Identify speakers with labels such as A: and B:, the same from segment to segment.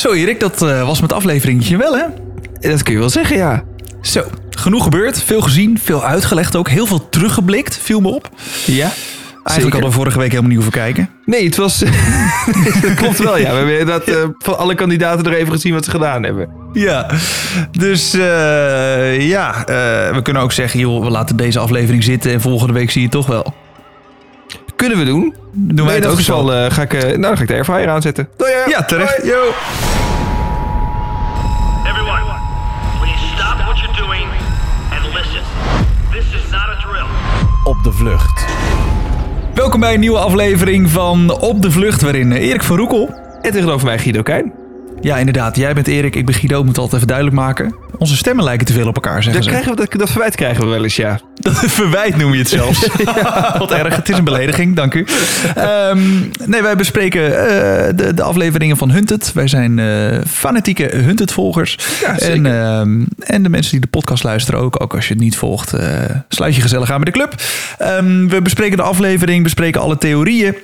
A: Zo Erik, dat eh, was met afleveringetje wel hè?
B: Dat kun je wel zeggen, ja.
A: Zo, genoeg gebeurd, veel gezien, veel uitgelegd ook, heel veel teruggeblikt, viel me op.
B: Ja?
A: Eigenlijk hadden we vorige week helemaal niet hoeven kijken.
B: Nee, het was... dat klopt wel, ja. We hebben inderdaad eh, van alle kandidaten er even gezien wat ze gedaan hebben.
A: Ja, dus eh, ja, we kunnen ook zeggen, joh, we laten deze aflevering zitten en volgende week zie je het toch wel.
B: Kunnen we doen.
A: Doen wij het ook zo?
B: ga ik, nou, dan ga ik de airfryer aanzetten. Doei, hè.
A: Ja, terecht. Yo.
C: Op de vlucht.
A: Welkom bij een nieuwe aflevering van Op de Vlucht, waarin Erik van Roekel...
B: En tegenover mij Guido Keijn.
A: Ja, inderdaad, jij bent Erik, ik ben Guido, moet altijd even duidelijk maken. Onze stemmen lijken te veel op elkaar, zeggen
B: Dat,
A: ze.
B: krijgen we, dat, dat verwijt krijgen we wel eens, ja.
A: Dat verwijt noem je het zelfs. Wat erg, het is een belediging, dank u. Ehm, nee, wij bespreken eh, de, de afleveringen van Hunted. Wij zijn eh, fanatieke Hunted-volgers.
B: Ja,
A: en, ehm, en de mensen die de podcast luisteren ook. Ook als je het niet volgt, eh, sluit je gezellig aan bij de club. Ehm, we bespreken de aflevering, bespreken alle theorieën.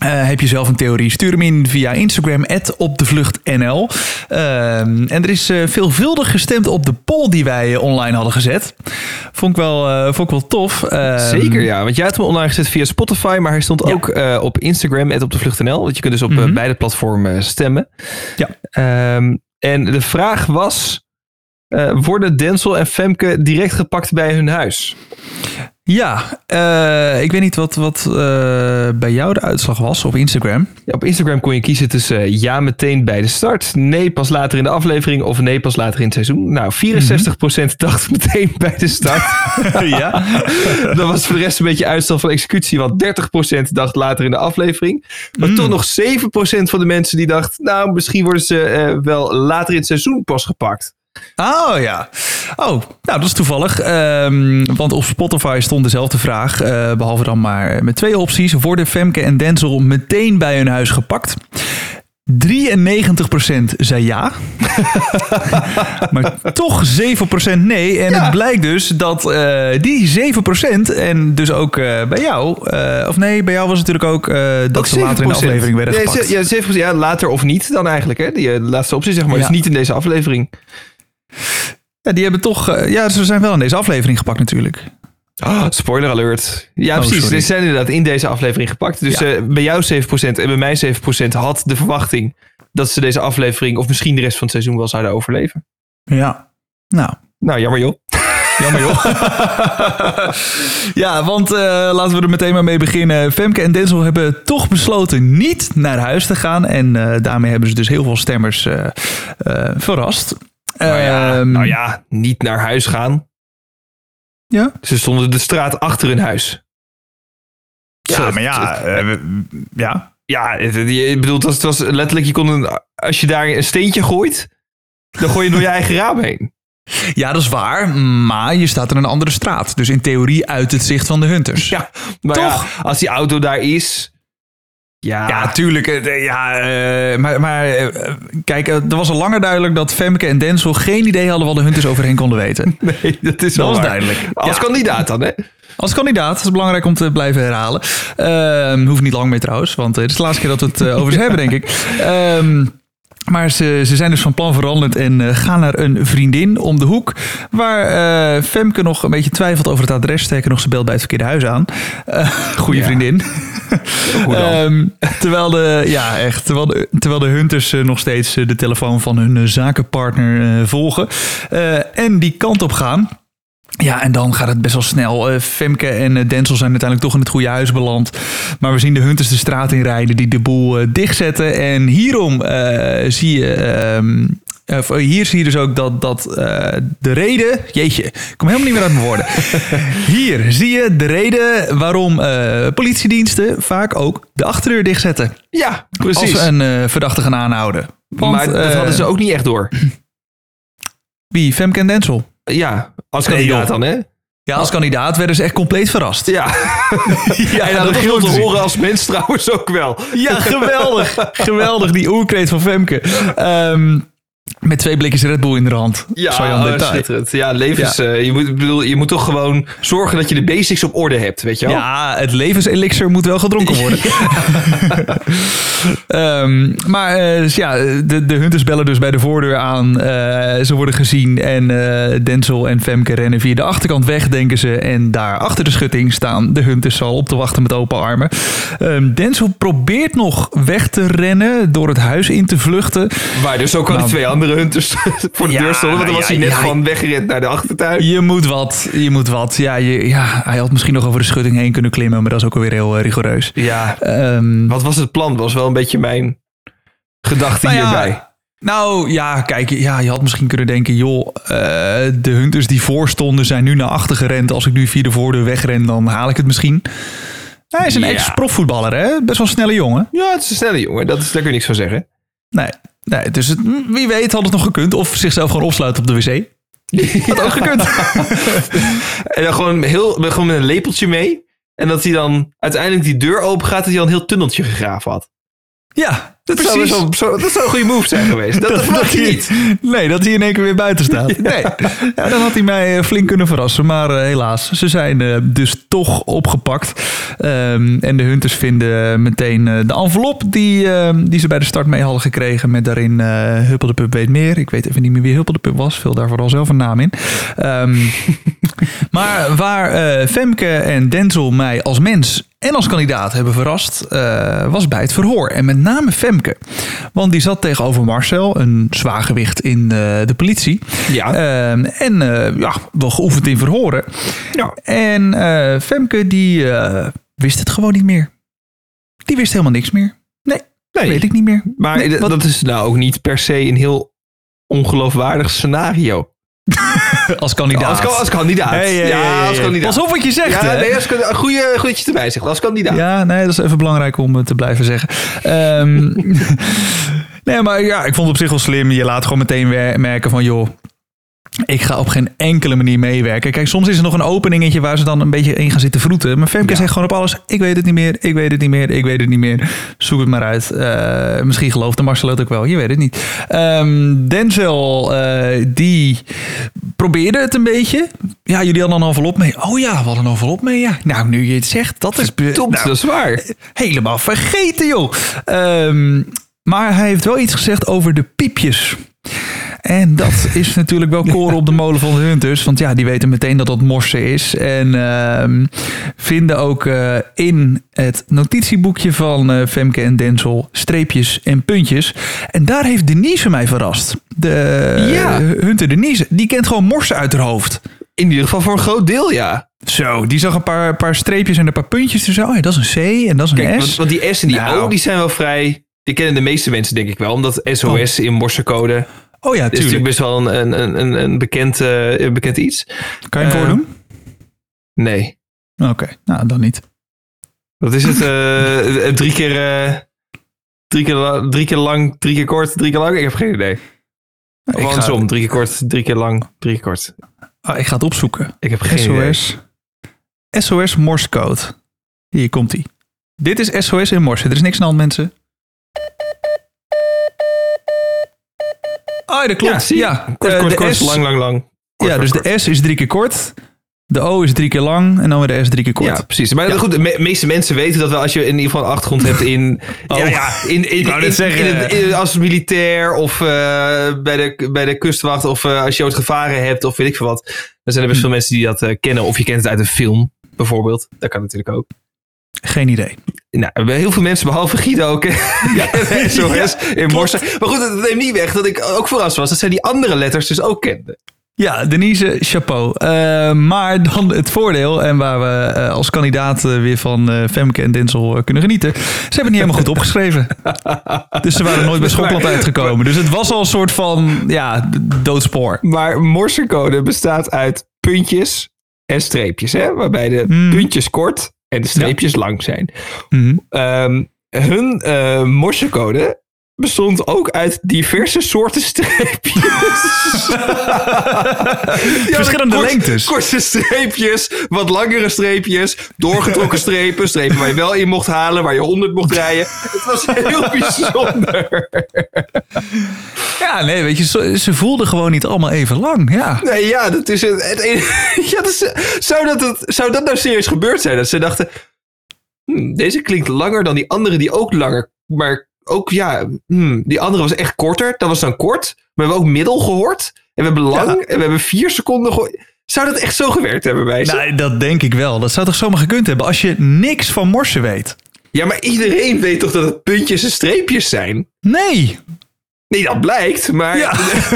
A: Eh, heb je zelf een theorie? Stuur hem in via Instagram, opdevluchtnl. Ehm, en er is eh, veelvuldig gestemd op de poll die wij eh, online hadden gezet. Vond ik wel, vond ik wel tof. Ehm,
B: Zeker, ja. Want jij had hem online gezet via Spotify, maar hij stond
A: Ja.
B: ook op Instagram en op de vlucht.nl. Want je kunt dus op
A: Mhm.
B: beide platformen stemmen.
A: Ja.
B: Ehm, en de vraag was, worden Denzel en Femke direct gepakt bij hun huis?
A: Ja, eh, ik weet niet wat, wat eh, bij jou de uitslag was op Instagram.
B: Ja, op Instagram kon je kiezen tussen eh, ja meteen bij de start, nee pas later in de aflevering of nee pas later in het seizoen. Nou, 64% dacht meteen bij de start.
A: ja.
B: Dan was voor de rest een beetje uitstel van executie, want 30% dacht later in de aflevering. Maar
A: Mm.
B: toch nog 7% van de mensen die dacht, nou misschien worden ze wel later in het seizoen pas gepakt.
A: Oh ja. Oh, nou dat is toevallig. Ehm, want op Spotify stond dezelfde vraag. eh, behalve dan maar met twee opties. Worden Femke en Denzel meteen bij hun huis gepakt? 93% zei ja. maar toch 7% nee. En het blijkt dus dat eh, die 7% en dus ook eh, bij jou... of nee, bij jou was het natuurlijk ook dat ze later in de
B: 7%.
A: aflevering werden
B: Ja,
A: gepakt.
B: Ja, 7%, ja, later of niet dan eigenlijk. Hè? Die laatste optie zeg maar,
A: Ja.
B: is niet in deze aflevering.
A: Ja, die hebben toch... eh, ja, ze zijn wel in deze aflevering gepakt natuurlijk.
B: Oh, spoiler alert. Ja,
A: Oh,
B: precies. Ze zijn inderdaad in deze aflevering gepakt. Dus
A: Ja.
B: eh, bij jou 7% en bij mij 7% had de verwachting dat ze deze aflevering of misschien de rest van het seizoen wel zouden overleven.
A: Ja. Nou,
B: Nou, jammer joh.
A: Jammer joh. ja, want eh, laten we er meteen maar mee beginnen. Femke en Denzel hebben toch besloten niet naar huis te gaan. En daarmee hebben ze dus heel veel stemmers verrast.
B: Nou ja,
A: Ehm,
B: nou ja, niet naar huis gaan.
A: ja?
B: Ze stonden de straat achter hun huis.
A: Ja, maar ja,
B: het-
A: eh, ja.
B: Ja, je bedoelt, het was letterlijk, je kon een, als je daar een steentje gooit, dan gooi je door je eigen raam heen.
A: ja, dat is waar. Maar je staat in een andere straat. Dus in theorie uit het zicht van de hunters.
B: Ja, maar
A: Toch?
B: ja, als die auto daar is, ja,
A: Ja, tuurlijk. eh, Ja, eh, maar maar eh, kijk, er was al langer duidelijk dat Femke en Denzel geen idee hadden wat de hunters over hen konden weten.
B: nee, dat is
A: Dat
B: wel
A: was
B: waar.
A: duidelijk.
B: Als
A: Ja.
B: kandidaat dan, hè?
A: Als kandidaat, dat is belangrijk om te blijven herhalen. Ehm hoeft niet lang meer trouwens, want het is de laatste keer dat we het over ze hebben, denk ik. Ehm, maar ze, ze zijn dus van plan veranderd en eh, gaan naar een vriendin om de hoek. Waar eh, Femke nog een beetje twijfelt over het adres. Sterker nog, ze belt bij het verkeerde huis aan. Eh goeie
B: Ja.
A: vriendin. Ehm, terwijl, de, ja, echt, terwijl, de, terwijl de hunters eh, nog steeds eh, de telefoon van hun eh, zakenpartner eh, volgen. Eh, en die kant op gaan. Ja, en dan gaat het best wel snel. Eh, Femke en eh, Denzel zijn uiteindelijk toch in het goede huis beland. Maar we zien de hunters de straat inrijden die de boel eh, dichtzetten. En hierom zie je... ehm, eh, hier zie je dus ook dat, dat de reden... Jeetje, ik kom helemaal niet meer uit mijn woorden. Hier zie je de reden waarom politiediensten vaak ook de achterdeur dichtzetten.
B: ja,
A: Als
B: precies.
A: ze een verdachte gaan aanhouden. Want,
B: maar dat hadden ze ook niet echt door.
A: Wie? Femke en Denzel?
B: Ja, als kandidaat dan, hè?
A: Ja, als kandidaat werden ze echt compleet verrast.
B: Ja.
A: Ja, dat was goed te zien.
B: horen als mens trouwens ook wel.
A: Ja, geweldig. geweldig, die oerkreet van Femke. Ehm, Met twee blikjes Red Bull in de hand.
B: Ja, oh. Ja, levens,
A: Ja.
B: eh, je, moet, bedoel, je moet toch gewoon zorgen dat je de basics op orde hebt, weet je wel?
A: Ja, het levenselixer moet wel gedronken worden. Ehm, maar eh, dus ja, de, de hunters bellen dus bij de voordeur aan. Eh, ze worden gezien en Denzel en Femke rennen via de achterkant weg, denken ze. En daar achter de schutting staan de hunters al op te wachten met open armen. Ehm, Denzel probeert nog weg te rennen door het huis in te vluchten.
B: Waar dus ook al die
A: Nou,
B: twee andere hunters voor de
A: Ja,
B: deur stonden. Want dan was hij net gewoon weggerend naar de achtertuin.
A: Je moet wat, je moet wat. Ja, je, ja, hij had misschien nog over de schutting heen kunnen klimmen, maar dat is ook alweer heel eh, rigoureus.
B: Ja,
A: Ehm,
B: wat was het plan? Was wel een beetje mijn gedachte
A: Nou
B: hierbij.
A: Nou ja, kijk, ja, je had misschien kunnen denken, joh, eh, de hunters die voorstonden zijn nu naar achter gerend. Als ik nu via de voordeur wegren, dan haal ik het misschien. Hij is een
B: Ja.
A: ex-profvoetballer, hè? Best wel een snelle jongen.
B: Ja, het is een snelle jongen. Dat is, daar kun je niks van zeggen.
A: Nee, nee dus het, wie weet had het nog gekund. Of zichzelf gewoon opsluiten op de wc. Had ook gekund.
B: En dan gewoon, heel, gewoon met een lepeltje mee. En dat hij dan uiteindelijk die deur open gaat. Dat hij dan een heel tunneltje gegraven had.
A: Ja,
B: Dat zou, zo, dat zou een goede move zijn geweest. Dat, dat
A: hij-
B: niet.
A: Nee, dat hij in één keer weer buiten staat. Nee, ja, dan had hij mij eh, flink kunnen verrassen. Maar eh, helaas, ze zijn eh, dus toch opgepakt. Ehm, en de hunters vinden meteen de envelop die, eh, die ze bij de start mee hadden gekregen. Met daarin Huppel de Pup weet meer. Ik weet even niet meer wie Huppel de Pup was. Vul daar vooral zelf een naam in. Ehm, maar waar Femke en Denzel mij als mens en als kandidaat hebben verrast, was bij het verhoor. En met name Femke. Want die zat tegenover Marcel, een zwaargewicht in eh, de politie.
B: Ja.
A: Ehm, en eh, ja, wel geoefend in verhoren.
B: Ja.
A: En eh, Femke die wist het gewoon niet meer. Die wist helemaal niks meer. Nee,
B: Nee.
A: weet ik niet meer.
B: Maar
A: Nee,
B: dat is nou ook niet per se een heel ongeloofwaardig scenario.
A: als kandidaat.
B: Als, als kandidaat.
A: Hey, hey, hey,
B: ja,
A: hey,
B: als kandidaat.
A: Pas op wat je zegt,
B: Ja,
A: hè?
B: nee, als, goede, goed dat je het erbij zegt. Als kandidaat.
A: Ja, nee, dat is even belangrijk om eh, te blijven zeggen. Ehm, nee, maar ja, ik vond het op zich wel slim. Je laat gewoon meteen merken van, joh, ik ga op geen enkele manier meewerken. Kijk, soms is er nog een openingetje waar ze dan een beetje in gaan zitten vroeten. Maar Femke
B: Ja.
A: zegt gewoon op alles, ik weet het niet meer, ik weet het niet meer, ik weet het niet meer. Zoek het maar uit. Eh, misschien gelooft de Marcel het ook wel, je weet het niet. Ehm, Denzel, eh, die probeerde het een beetje. Ja, jullie hadden een envelop mee. Oh ja, we hadden een envelop mee, ja. Nou, nu je het zegt, dat is... nou,
B: dat is waar.
A: helemaal vergeten, joh. Ehm, maar hij heeft wel iets gezegd over de piepjes. En dat is natuurlijk wel koren op de molen van de Hunters. Want ja, die weten meteen dat dat morsen is. En ehm, vinden ook eh, in het notitieboekje van eh, Femke en Denzel streepjes en puntjes. En daar heeft Denise mij verrast. De
B: Ja.
A: Hunter Denise, die kent gewoon morsen uit haar hoofd.
B: In ieder geval voor een groot deel, ja.
A: Zo, die zag een paar, paar streepjes en een paar puntjes. Dus oh ja, dat is een C en dat is een
B: Kijk,
A: S.
B: want, want die S en die
A: Nou.
B: O, die zijn wel vrij... Die kennen de meeste mensen, denk ik wel. Omdat SOS in morsecode
A: oh ja,
B: is natuurlijk
A: tuurlijk.
B: best wel een, een, een, een, bekend, eh, een bekend iets.
A: Kan je hem
B: Eh,
A: voordoen?
B: Nee.
A: Oké, nou dan niet.
B: Wat is het? eh, drie, keer, drie, keer, drie keer lang, drie keer kort, drie keer lang? Ik heb geen idee. Of
A: Ik ga,
B: andersom. Drie keer kort, drie keer lang, drie keer kort.
A: oh, ik ga het opzoeken.
B: Ik heb geen idee.
A: SOS. SOS Morse code. Hier komt ie. Dit is SOS in Morse. Er is niks aan de hand, mensen. Ah, dat klopt.
B: Ja?
A: Ja,
B: Kort,
A: eh,
B: kort, kort,
A: S,
B: lang, lang, lang. Kort,
A: ja, dus de S is drie keer kort. De O is drie keer lang. En dan weer de S drie keer kort.
B: Ja, precies. Maar goed, de me- meeste mensen weten dat wel als je in ieder geval een achtergrond hebt in...
A: Oh.
B: Ja, ja, in, in, in, in het- in- als militair of eh, bij, de, bij de kustwacht of eh, als je ooit gevaren hebt of weet ik veel wat. Dan zijn er best veel mensen die dat kennen. Of je kent het uit een film, bijvoorbeeld. Dat kan natuurlijk ook.
A: Geen idee.
B: Nou, heel veel mensen, behalve Guido ook. Ja, SOS in Morse. Maar goed, dat neemt niet weg dat ik ook verrast was. Dat zij die andere letters dus ook kenden.
A: Ja, Denise, chapeau. Eh, maar dan het voordeel, en waar we eh, als kandidaat eh, weer van Femke en Denzel eh, kunnen genieten. Ze hebben het niet helemaal goed opgeschreven. dus ze waren nooit bij Schotland
B: Maar-
A: uitgekomen. Dus het was al een soort van, ja, doodspoor.
B: Maar morsecode bestaat uit puntjes en streepjes. Hè? Waarbij de
A: Hmm.
B: puntjes kort en de streepjes lang zijn.
A: Mhm.
B: Ehm, hun eh morsecode bestond ook uit diverse soorten streepjes.
A: Verschillende
B: kort-
A: lengtes.
B: Korte streepjes, wat langere streepjes, doorgetrokken strepen, strepen waar je wel in mocht halen, waar je 100 mocht rijden. Het was heel bijzonder.
A: Ja, nee, weet je, ze, ze voelden gewoon niet allemaal even lang. Ja.
B: Nee, ja, dat is het. het enige- ja, dat is, zou, dat het, zou dat nou serieus gebeurd zijn? Dat ze dachten, hmm, deze klinkt langer dan die andere die ook langer, maar ook ja, hmm, die andere was echt korter. Dat was dan kort. Maar we hebben ook middel gehoord. En we hebben lang.
A: Ja.
B: En we hebben vier seconden gehoord. Zou dat echt zo gewerkt hebben bij ze?
A: Nou, dat denk ik wel. Dat zou toch zomaar gekund hebben als je niks van morsen weet?
B: Ja, maar iedereen weet toch dat het puntjes en streepjes zijn?
A: Nee.
B: Nee, dat blijkt. Maar,
A: Ja.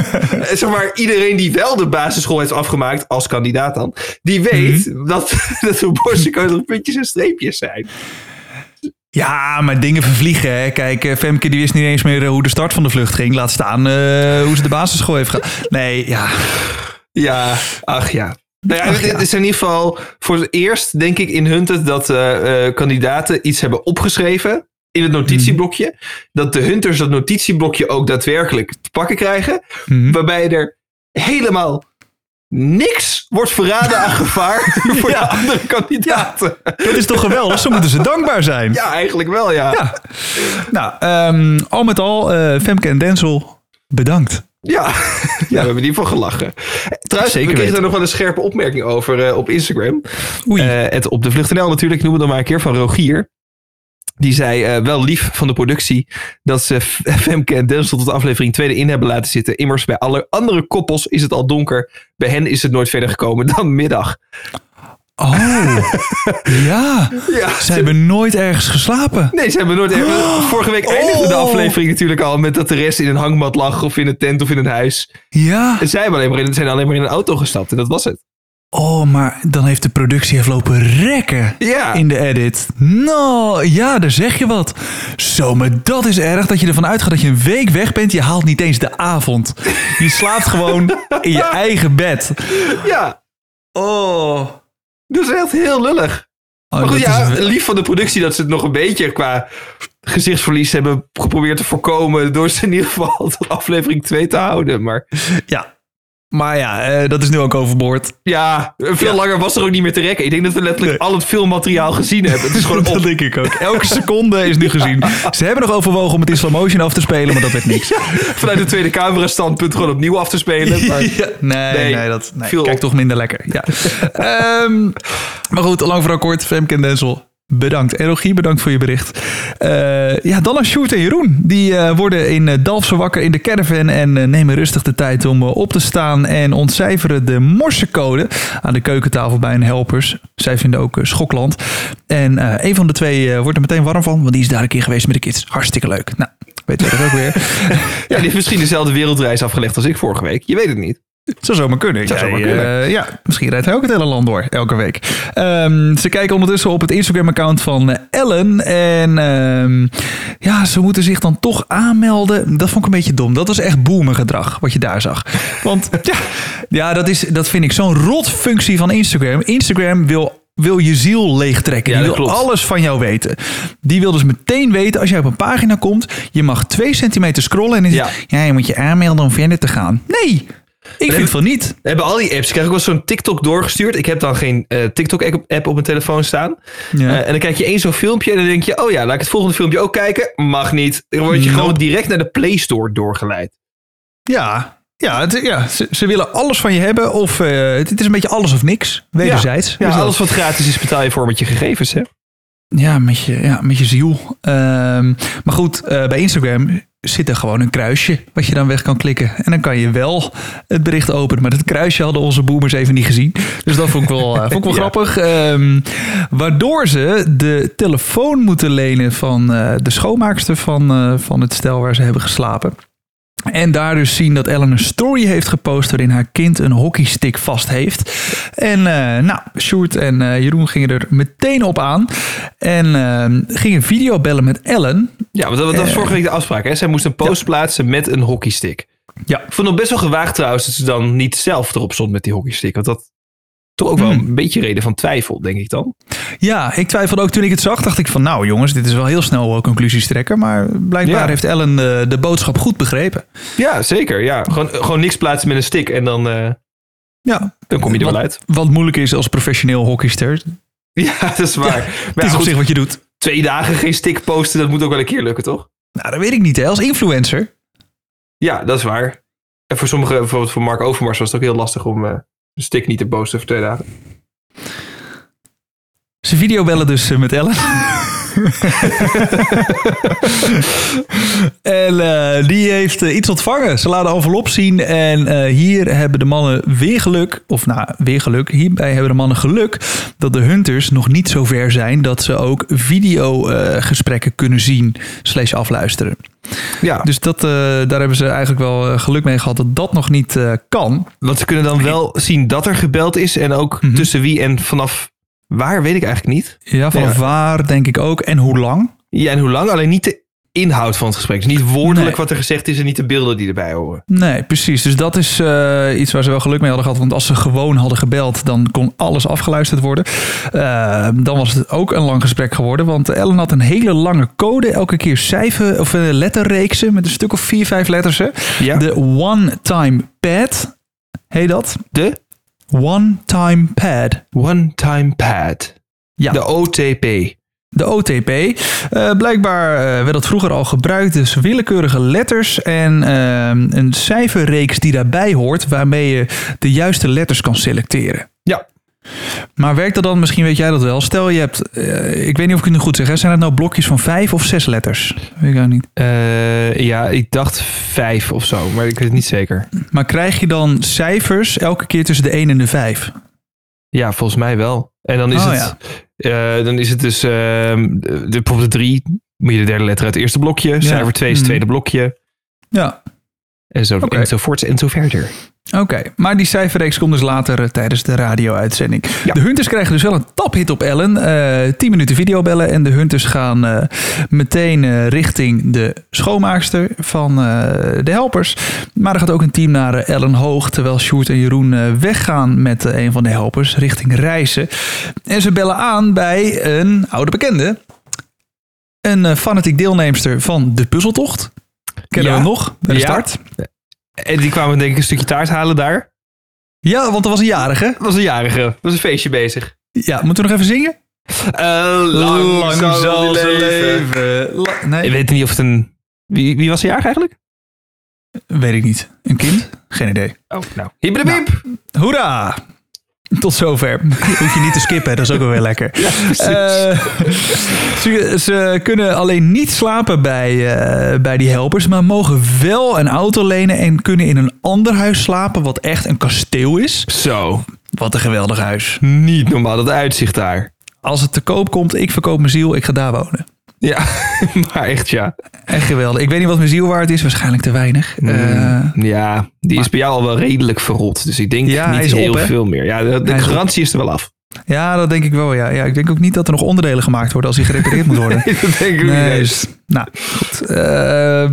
B: zeg maar iedereen die wel de basisschool heeft afgemaakt, als kandidaat dan, die weet
A: Mhm.
B: dat, dat de borstcode puntjes en streepjes zijn.
A: Ja, maar dingen vervliegen. Hè. Kijk, eh, Femke die wist niet eens meer eh, hoe de start van de vlucht ging. Laat staan eh, hoe ze de basisschool heeft gehad. Nee, ja.
B: Ja, ach ja. Nou ja, het is in ieder geval voor het eerst, denk ik, in Hunted dat eh, kandidaten iets hebben opgeschreven in het notitieblokje. Dat de Hunters dat notitieblokje ook daadwerkelijk te pakken krijgen.
A: Mhm.
B: Waarbij er helemaal niks wordt verraden aan gevaar voor
A: Ja.
B: de andere kandidaten. Ja,
A: Dat is toch geweldig? Zo moeten ze dankbaar zijn.
B: eigenlijk wel, ja.
A: Ja. Nou, ehm, al met al, eh, Femke en Denzel, bedankt.
B: Ja, ja, we hebben in ieder geval gelachen. Trouwens,
A: Zeker
B: we kregen daar nog wel een scherpe opmerking over eh, op Instagram.
A: Oei.
B: Eh, het op de vlucht.nl natuurlijk, ik noem het dan maar een keer van Rogier. Die zei eh, wel lief van de productie dat ze Femke en Denzel tot aflevering 2 erin hebben laten zitten. Immers bij alle andere koppels is het al donker. Bij hen is het nooit verder gekomen dan middag.
A: Oh, ja.
B: Ja,
A: Ze hebben nooit ergens geslapen.
B: Nee, ze hebben nooit even. Vorige week eindigde de
A: Oh.
B: aflevering natuurlijk al met dat de rest in een hangmat lag of in een tent of in een huis.
A: Ja.
B: En zij hebben alleen maar in, zijn alleen maar in een auto gestapt en dat was het.
A: Oh, maar dan heeft de productie even lopen rekken
B: Ja.
A: in de edit. Nou, ja, daar zeg je wat. Zo, maar dat is erg dat je ervan uitgaat dat je een week weg bent. Je haalt niet eens de avond. Je slaapt gewoon in je eigen bed.
B: Ja,
A: Oh.
B: dat is echt heel lullig.
A: Oh,
B: Maar goed, ja,
A: is-
B: lief van de productie dat ze het nog een beetje qua gezichtsverlies hebben geprobeerd te voorkomen. Door ze in ieder geval tot aflevering 2 te houden. Maar
A: ja. Maar ja, eh, dat is nu ook overboord.
B: ja, veel
A: Ja.
B: langer was er ook niet meer te rekken. Ik denk dat we letterlijk
A: Nee.
B: al het filmmateriaal gezien hebben. Het is gewoon
A: dat denk ik ook. Elke seconde is nu gezien. Ze hebben nog overwogen om het in slow motion af te spelen, maar dat werd niks.
B: Vanuit de tweede camera standpunt gewoon opnieuw af te spelen. Maar,
A: nee,
B: Nee,
A: nee, dat nee, kijk toch minder lekker. Ja. Ehm, maar goed, lang voor kort. Femke en Denzel, bedankt. En bedankt voor je bericht. Eh, ja, dan naar Sjoerd en Jeroen. Die eh, worden in uh, Dalfsen wakker in de caravan en eh, nemen rustig de tijd om eh, op te staan en ontcijferen de morsecode aan de keukentafel bij hun helpers. Zij vinden ook eh, Schokland. En eh, een van de twee eh, wordt er meteen warm van, want die is daar een keer geweest met de kids. Hartstikke leuk. Nou, weet je dat ook weer.
B: ja, die heeft misschien dezelfde wereldreis afgelegd als ik vorige week. Je weet het niet.
A: Het zou zomaar kunnen.
B: Zou
A: Jij,
B: zomaar kunnen.
A: eh, ja, misschien rijdt hij ook het hele land door, elke week. Ehm, ze kijken ondertussen op het Instagram-account van eh, Ellen. En ehm, ja, ze moeten zich dan toch aanmelden. Dat vond ik een beetje dom. Dat was echt boomergedrag, wat je daar zag. Want ja, ja dat, is, dat vind ik zo'n rotfunctie van Instagram. Instagram wil wil je ziel leegtrekken.
B: Ja,
A: die wil
B: klopt.
A: alles van jou weten. Die wil dus meteen weten, als jij op een pagina komt... je mag twee centimeter scrollen en dan
B: ja,
A: je moet je aanmelden om verder te gaan. Nee, ik vind van niet.
B: We hebben al die apps. Ik krijg ook wel zo'n TikTok doorgestuurd. Ik heb dan geen eh, TikTok-app op mijn telefoon staan.
A: Ja.
B: Eh, en dan kijk je één zo'n filmpje en dan denk je... oh ja, laat ik het volgende filmpje ook kijken. Mag niet. Dan word je
A: Nope.
B: gewoon direct naar de Play Store doorgeleid.
A: Ja, ja, het, ja ze, ze willen alles van je hebben. Of eh, het, het is een beetje alles of niks. Wederzijds.
B: Ja,
A: dat-
B: alles wat gratis is betaal je voor met je gegevens, hè?
A: ja, met, je, ja met je ziel. Ehm, maar goed, bij Instagram zit er gewoon een kruisje wat je dan weg kan klikken. En dan kan je wel het bericht openen. Maar dat kruisje hadden onze boomers even niet gezien. Dus dat vond ik wel, eh, vond ik wel
B: Ja.
A: grappig. Ehm, waardoor ze de telefoon moeten lenen van eh, de schoonmaakster van, eh, van het stel waar ze hebben geslapen. En daar dus zien dat Ellen een story heeft gepost waarin haar kind een hockeystick vast heeft. En eh, nou, Sjoerd en eh, Jeroen gingen er meteen op aan. En eh, gingen video bellen met Ellen.
B: Ja, want dat, dat was vorige week de afspraak, hè? Zij moest een post plaatsen met een hockeystick.
A: Ja,
B: Ik vond het best wel gewaagd trouwens dat ze dan niet zelf erop stond met die hockeystick. Want dat toch ook wel
A: Hmm.
B: een beetje reden van twijfel, denk ik dan.
A: Ja, ik twijfelde ook toen ik het zag. Dacht ik van nou jongens, dit is wel heel snel conclusies trekken. Maar blijkbaar
B: Ja.
A: heeft Ellen eh, de boodschap goed begrepen.
B: Ja, zeker. Ja. Gewoon, gewoon niks plaatsen met een stick en dan, eh,
A: Ja,
B: dan kom je er wel
A: wat,
B: uit.
A: Wat moeilijk is als professioneel hockeyster.
B: Ja, dat is waar. Maar
A: Het is op
B: goed,
A: zich wat je doet.
B: twee dagen geen stick posten, dat moet ook wel een keer lukken, toch?
A: Nou, dat weet ik niet hè. Als influencer.
B: Ja, dat is waar. En voor sommigen, bijvoorbeeld voor Mark Overmars, was het ook heel lastig om eh een stick niet te posten voor twee dagen.
A: Ze videobellen dus eh, met Ellen. en eh, die heeft eh, iets ontvangen. Ze laten envelop zien. En hier hebben de mannen weer geluk. Of nou, weer geluk. Hierbij hebben de mannen geluk dat de hunters nog niet zo ver zijn... dat ze ook videogesprekken kunnen zien slash afluisteren.
B: Ja,
A: Dus dat, daar hebben ze eigenlijk wel geluk mee gehad dat dat nog niet kan.
B: want ze kunnen dan wel zien dat er gebeld is en ook
A: Mhm.
B: tussen wie en vanaf waar, weet ik eigenlijk niet.
A: Ja, vanaf
B: Ja.
A: waar denk ik ook. En hoe lang.
B: Ja, en hoe lang? Alleen niet de inhoud van het gesprek. Dus niet woordelijk
A: Nee.
B: wat er gezegd is en niet de beelden die erbij horen.
A: Nee, precies. Dus dat is eh, iets waar ze wel geluk mee hadden gehad. Want als ze gewoon hadden gebeld, dan kon alles afgeluisterd worden. Eh, dan was het ook een lang gesprek geworden. Want Ellen had een hele lange code. Elke keer cijfer of uh, letterreeksen met een stuk of vier, vijf letters.
B: Ja.
A: De one-time pad. Heet dat?
B: De
A: One-time pad.
B: one-time pad.
A: Ja.
B: De OTP.
A: De OTP. Eh, blijkbaar eh, werd dat vroeger al gebruikt. Dus willekeurige letters en eh, een cijferreeks die daarbij hoort, waarmee je de juiste letters kan selecteren.
B: Ja.
A: Maar werkt dat dan, misschien weet jij dat wel. Stel je hebt, eh, ik weet niet of ik het nu goed zeg, hè? zijn het nou blokjes van vijf of zes letters? Weet ik ook niet.
B: Eh, ja, ik dacht vijf of zo, maar ik weet het niet zeker.
A: Maar krijg je dan cijfers elke keer tussen de 1 en de 5?
B: Ja, volgens mij wel. En dan is,
A: Oh,
B: het, eh, dan is het dus, ehm, de, bijvoorbeeld de drie, moet je de derde letter uit het eerste blokje. Cijfer twee is het
A: Mhm.
B: tweede blokje.
A: Ja,
B: En zo en zo verder.
A: Oké, maar die cijferreeks komt dus later eh, tijdens de radio-uitzending.
B: Ja.
A: De Hunters krijgen dus wel een taphit op Ellen. eh 10 minuten videobellen. En de Hunters gaan eh, meteen richting de schoonmaakster van de helpers. Maar er gaat ook een team naar Ellen Hoog. Terwijl Sjoerd en Jeroen weggaan met een van de helpers richting Reizen. En ze bellen aan bij een oude bekende. Een fanatiek deelnemster van de puzzeltocht. Kennen
B: Ja.
A: we nog bij de
B: Ja.
A: start?
B: En die kwamen denk ik een stukje taart halen daar.
A: Ja, want er was een jarige.
B: Dat was een jarige. Dat was een feestje bezig.
A: Ja, moeten we nog even zingen?
B: lang, zal ze leven.
A: La- nee,
B: Ik weet niet of het een... Wie, wie was de jarig eigenlijk?
A: weet ik niet. Een kind? Geen idee.
B: Oh, nou. Hibbedebib.
A: Hoera! Tot zover. Hoef je niet te skippen, dat is ook wel weer lekker.
B: Ja.
A: Eh, ze, ze kunnen alleen niet slapen bij, eh, bij die helpers, maar mogen wel een auto lenen en kunnen in een ander huis slapen, wat echt een kasteel is.
B: Zo.
A: Wat een geweldig huis.
B: Niet normaal, dat uitzicht daar.
A: Als het te koop komt, ik verkoop mijn ziel, ik ga daar wonen.
B: Ja, maar echt ja.
A: Echt geweldig. Ik weet niet wat mijn ziel waard is, waarschijnlijk te weinig. Eh,
B: ja, die is bij jou al wel redelijk verrot. Dus ik denk
A: Ja,
B: niet heel
A: op,
B: veel meer. Ja, de,
A: op.
B: garantie is er wel af.
A: Ja, dat denk ik wel. Ja. ja, ik denk ook niet dat er nog onderdelen gemaakt worden als hij gerepareerd moet worden.
B: dat denk ik
A: Nee,
B: niet.
A: dus, nou, goed. Eh,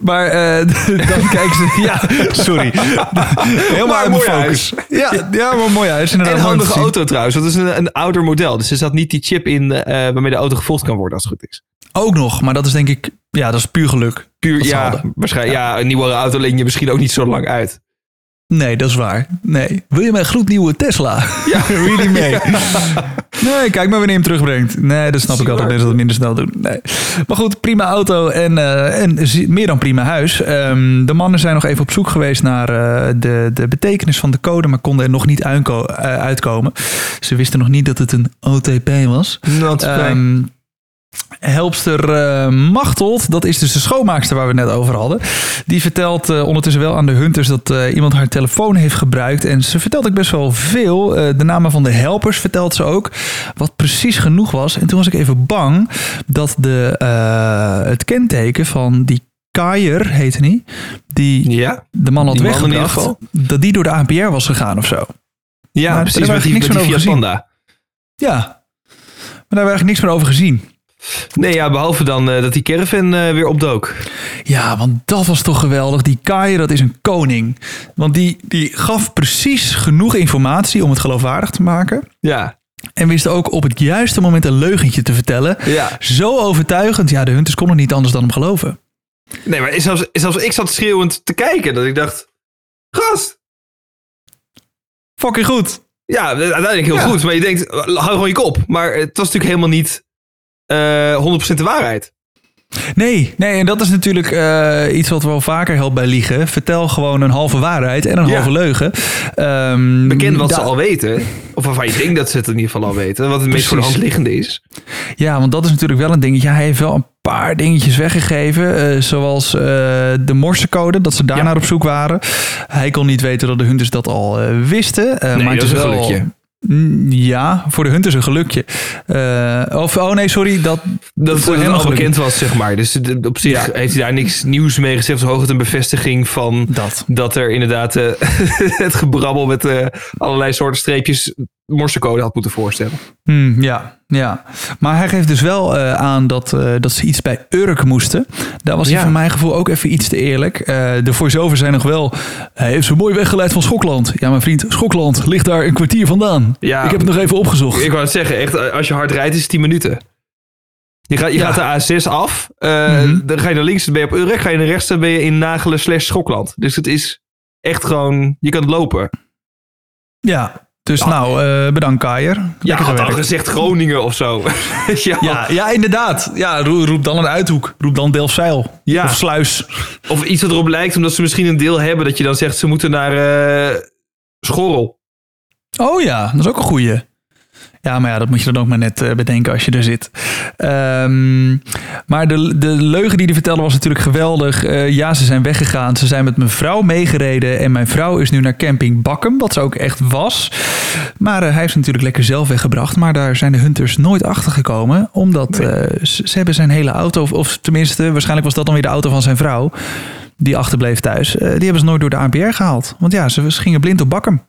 A: maar eh, dan kijken ze... Ja, sorry. Helemaal uit mijn
B: mooi
A: focus. Ja, ja, maar mooi huis. Inderdaad,
B: En handige auto trouwens. Dat is een, een ouder model. Dus er zat niet die chip in eh, waarmee de auto gevolgd kan worden als het goed is.
A: Ook nog, maar dat is denk ik... Ja, dat is puur geluk.
B: Puur, ja, waarschijnlijk. Ja. een nieuwe auto leen je misschien ook niet zo lang uit.
A: Nee, dat is waar. Nee. Wil je mijn gloednieuwe Tesla?
B: Ja.
A: Die mee? Nee, kijk maar wanneer je hem terugbrengt. Nee, dat snap
B: Zie
A: ik altijd. dat het minder snel doen. Nee. Maar goed, prima auto en, eh, en meer dan prima huis. Ehm, de mannen zijn nog even op zoek geweest naar eh, de, de betekenis van de code, maar konden er nog niet eh, uitkomen. Ze wisten nog niet dat het een OTP was. Ehm, helpster Machteld, dat is dus de schoonmaakster waar we het net over hadden. Die vertelt eh, ondertussen wel aan de hunters dat eh, iemand haar telefoon heeft gebruikt. En ze vertelt ook best wel veel. De namen van de helpers vertelt ze ook. Wat precies genoeg was. En toen was ik even bang dat de, het kenteken van die Kaier, heette hij, die
B: ja,
A: de man had
B: Die man
A: weggebracht, dat die door de ANPR was gegaan of zo.
B: ja
A: Maar
B: precies.
A: daar heb
B: Met
A: ik
B: die,
A: niks
B: die
A: over gezien.
B: Panda.
A: Ja, maar daar hebben we eigenlijk niks meer over gezien.
B: Nee, ja, behalve dan eh, dat die caravan eh, weer opdook.
A: Ja, want dat was toch geweldig. Die Kai, dat is een koning. Want die, die gaf precies genoeg informatie om het geloofwaardig te maken.
B: Ja.
A: En wist ook op het juiste moment een leugentje te vertellen.
B: Ja.
A: Zo overtuigend. Ja, de hunters konden niet anders dan hem geloven.
B: Nee, maar zelfs, zelfs ik zat schreeuwend te kijken. Dat ik dacht, gast.
A: Fucking goed.
B: Ja, uiteindelijk heel
A: Ja.
B: goed. Maar je denkt, hou gewoon je kop. Maar het was natuurlijk helemaal niet eh 100% de waarheid.
A: Nee, nee, en dat is natuurlijk eh, iets wat wel vaker helpt bij liegen. Vertel gewoon een halve waarheid en een
B: Ja.
A: halve leugen. Ehm,
B: Bekend wat ze al weten. Of waarvan je denkt dat ze het in ieder geval al weten. Wat het meest voor de hand liggende is.
A: Ja, want dat is natuurlijk wel een dingetje. Hij heeft wel een paar dingetjes weggegeven. eh, zoals de morsecode, dat ze daarnaar
B: Ja.
A: op zoek waren. Hij kon niet weten dat de hunters dat al wisten.
B: Nee,
A: maar
B: dat
A: het
B: is een gelukje.
A: Ja, voor de hunters een gelukje. Eh, of, oh nee, sorry. Dat,
B: Dat
A: voor
B: het
A: hem een
B: al bekend was, zeg maar. Dus op zich
A: Ja.
B: heeft hij daar niks nieuws mee gezegd. Het is hooguit een bevestiging van
A: Dat.
B: dat er inderdaad eh, het gebrabbel met eh, allerlei soorten streepjes morsecode had moeten voorstellen.
A: Hmm, ja, ja. Maar hij geeft dus wel eh, aan dat, eh, dat ze iets bij Urk moesten. Daar was hij
B: Ja.
A: van mijn gevoel ook even iets te eerlijk. Eh, de voice-over zijn nog wel... Hij heeft ze mooi weggeleid van Schokland. Ja, mijn vriend, Schokland ligt daar een kwartier vandaan.
B: Ja.
A: Ik heb het nog even opgezocht.
B: Ik wou het zeggen, echt, als je hard rijdt is het 10 minuten. Je gaat, je
A: Ja.
B: gaat de A6 af,
A: Mhm.
B: dan ga je naar links, dan ben je op Urk, ga je naar rechts, dan ben je in Nagelen slash Schokland. Dus het is echt gewoon, je kan het lopen.
A: Ja, dus nou, eh, bedankt Kaier.
B: Ja, had al gezegd Groningen of zo. ja.
A: Ja, ja, inderdaad. Ja, ro- roep dan een uithoek. Roep dan Delfzijl.
B: Ja.
A: Of Sluis.
B: Of iets wat erop lijkt, omdat ze misschien een deel hebben, dat je dan zegt ze moeten naar eh Schorrel.
A: Oh ja, dat is ook een goeie. Ja, maar ja, dat moet je dan ook maar net eh, bedenken als je er zit. Ehm, maar de, de leugen die hij vertelde was natuurlijk geweldig. Eh, ja, ze zijn weggegaan. Ze zijn met mijn vrouw meegereden. En mijn vrouw is nu naar camping Bakkum, wat ze ook echt was. Maar eh, hij is natuurlijk lekker zelf weggebracht. Maar daar zijn de hunters nooit achter gekomen. Omdat ze, ze hebben zijn hele auto, of, of tenminste, waarschijnlijk was dat dan weer de auto van zijn vrouw. Die achterbleef thuis. die hebben ze nooit door de ANPR gehaald. Want ja, ze, ze gingen blind op Bakkum.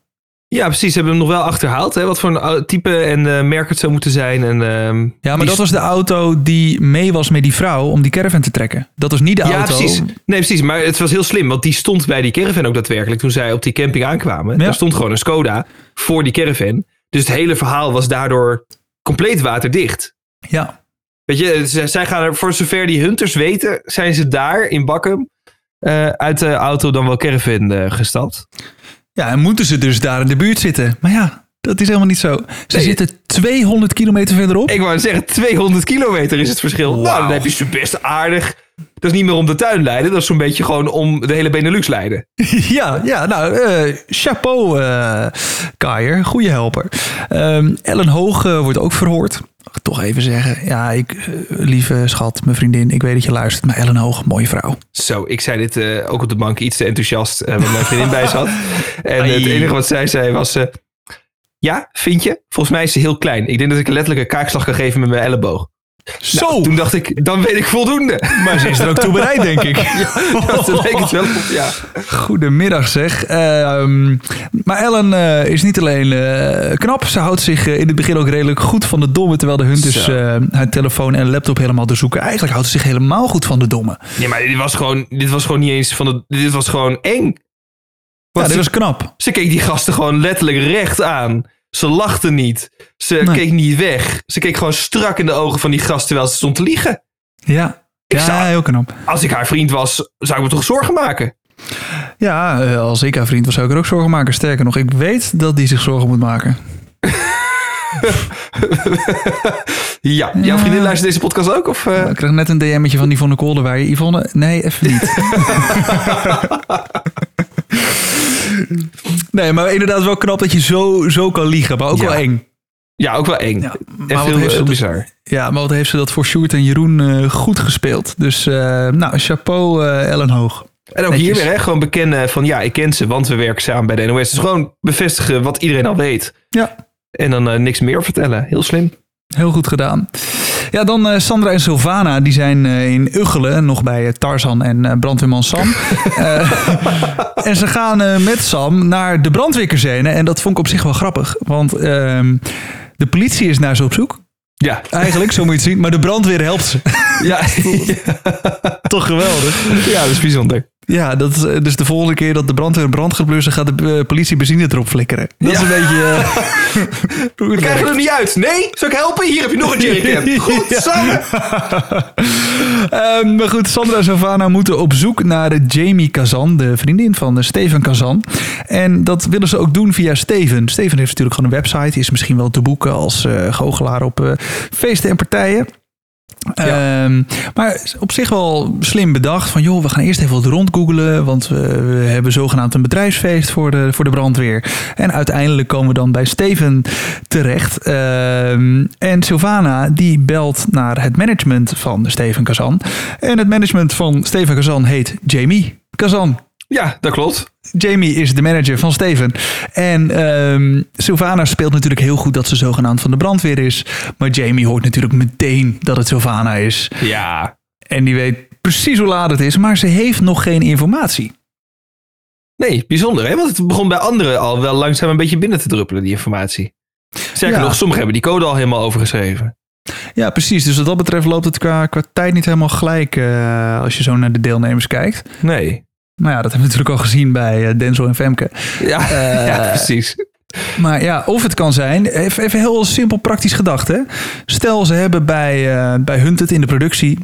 B: Ja, precies. Ze hebben hem nog wel achterhaald. Hè? Wat voor een au- type en eh, merk het zou moeten zijn. En, ehm,
A: Ja, maar dat was de auto die mee was met die vrouw om die caravan te trekken. Dat was niet de
B: Ja,
A: auto.
B: precies. Nee, precies. Maar het was heel slim, want die stond bij die caravan ook daadwerkelijk toen zij op die camping aankwamen.
A: Ja.
B: Daar stond gewoon een Skoda voor die caravan. Dus het hele verhaal was daardoor compleet waterdicht.
A: Ja.
B: Weet je, z- zij gaan er, voor zover die hunters weten, zijn ze daar in Bakkum eh, uit de auto dan wel caravan eh, gestapt.
A: Ja, en moeten ze dus daar in de buurt zitten. Maar ja, dat is helemaal niet zo. Ze
B: Nee.
A: zitten 200 kilometer verderop.
B: Ik wou zeggen, 200 kilometer is het verschil. Nou, dan heb je ze best aardig. Dat is niet meer om de tuin leiden, dat is zo'n beetje gewoon om de hele Benelux leiden.
A: ja, ja, nou, eh, chapeau, eh Kaier. Goeie helper. Ehm, Ellen Hoog eh, wordt ook verhoord. Toch even zeggen, ja, ik, eh, lieve schat, mijn vriendin, ik weet dat je luistert, maar Ellen Hoog, mooie vrouw.
B: Zo, ik zei dit eh, ook op de bank iets te enthousiast, waar mijn vriendin bij zat. En
A: Ai.
B: het enige wat zij zei was, ja, vind je? Volgens mij is ze heel klein. Ik denk dat ik een letterlijke kaakslag kan geven met mijn elleboog.
A: Zo,
B: Nou, toen dacht ik, dan weet ik voldoende.
A: maar ze is er ook toe bereid, denk ik.
B: Ja, dat leek het wel ja.
A: Goedemiddag zeg. Ehm, maar Ellen eh, is niet alleen eh, knap. Ze houdt zich eh, in het begin ook redelijk goed van de domme. Terwijl de
B: Zo.
A: eh haar telefoon en laptop helemaal doorzoeken. Eigenlijk houdt ze zich helemaal goed van de domme.
B: Nee, maar dit was gewoon, dit was gewoon niet eens van de, dit was gewoon eng.
A: Ja,
B: Want
A: dit
B: ze,
A: was knap.
B: ze keek die gasten gewoon letterlijk recht aan. Ze lachte niet. Ze
A: Nee.
B: keek niet weg. Ze keek gewoon strak in de ogen van die gast terwijl ze stond te liegen.
A: Ja,
B: Ik
A: ja
B: zou-
A: heel knap.
B: Als ik haar vriend was, zou ik me toch zorgen maken?
A: Ja, eh, als ik haar vriend was, zou ik er ook zorgen maken. Sterker nog, ik weet dat die zich zorgen moet maken.
B: Ja, jouw vriendin luistert deze podcast ook? Of, eh?
A: Ik kreeg net een DM'tje van Yvonne Kolder je Yvonne, nee, even niet. nee, maar inderdaad wel knap dat je zo, zo kan liegen. Maar ook
B: Ja.
A: wel eng.
B: Ja, ook wel eng.
A: Ja,
B: en
A: maar wat
B: veel
A: heeft ze
B: heel
A: dus-
B: bizar.
A: Ja, maar wat heeft ze dat voor Sjoerd en Jeroen eh, goed gespeeld. Dus eh, nou, chapeau eh, Ellen Hoog.
B: En ook
A: Netjes.
B: hier weer, hè, gewoon bekennen van ja, ik ken ze, want we werken samen bij de NOS. Dus gewoon bevestigen wat iedereen al weet.
A: Ja,
B: En dan eh, niks meer vertellen. Heel slim.
A: heel goed gedaan. Ja, dan eh, Sandra en Sylvana, die zijn eh, in Uggelen, nog bij eh, Tarzan en brandweerman Sam. En ze gaan met Sam naar de brandweerkazerne en dat vond ik op zich wel grappig. Want ehm, de politie is naar ze op zoek.
B: Ja.
A: Eigenlijk, zo moet je het zien. Maar de brandweer helpt ze.
B: Ja.
A: Toch geweldig.
B: ja, dat is bijzonder.
A: Ja, dat is, eh, dus de volgende keer dat de brandweer een brand gaat blussen, gaat de eh, politie benzine erop flikkeren. Dat is een beetje... het
B: We krijgen er niet uit. Nee? Zal ik helpen? Hier heb je nog een jerrycan. Goed,
A: Ja.
B: samen.
A: Ehm, maar goed, Sandra en Savannah moeten op zoek naar de Jamie Kazan, de vriendin van de Steven Kazan. En dat willen ze ook doen via Steven. Steven heeft natuurlijk gewoon een website, is misschien wel te boeken als goochelaar op feesten en partijen. Ehm, maar op zich wel slim bedacht van joh, we gaan eerst even wat rondgoogelen, want we, hebben zogenaamd een bedrijfsfeest voor de, voor de brandweer. En uiteindelijk komen we dan bij Steven terecht. Ehm, en Sylvana die belt naar het management van Steven Kazan. En het management van Steven Kazan heet Jamie Kazan.
B: Ja, dat klopt.
A: Jamie is de manager van Steven. En ehm Sylvana speelt natuurlijk heel goed dat ze zogenaamd van de brandweer is. Maar Jamie hoort natuurlijk meteen dat het Sylvana is.
B: Ja.
A: En die weet precies hoe laat het is, maar ze heeft nog geen informatie.
B: Nee, bijzonder hè? Want het begon bij anderen al wel langzaam een beetje binnen te druppelen, die informatie. Sterker
A: Ja.
B: nog, sommigen hebben die code al helemaal overgeschreven.
A: Ja, precies. Dus wat dat betreft loopt het qua, qua tijd niet helemaal gelijk eh, als je zo naar de deelnemers kijkt.
B: Nee.
A: Maar ja, dat hebben we natuurlijk al gezien bij eh, Denzel en Femke.
B: Ja,
A: Eh,
B: ja precies.
A: Maar ja, of het kan zijn, even, even heel simpel praktisch gedacht. Hè? Stel, ze hebben bij, eh bij Hunted in de productie,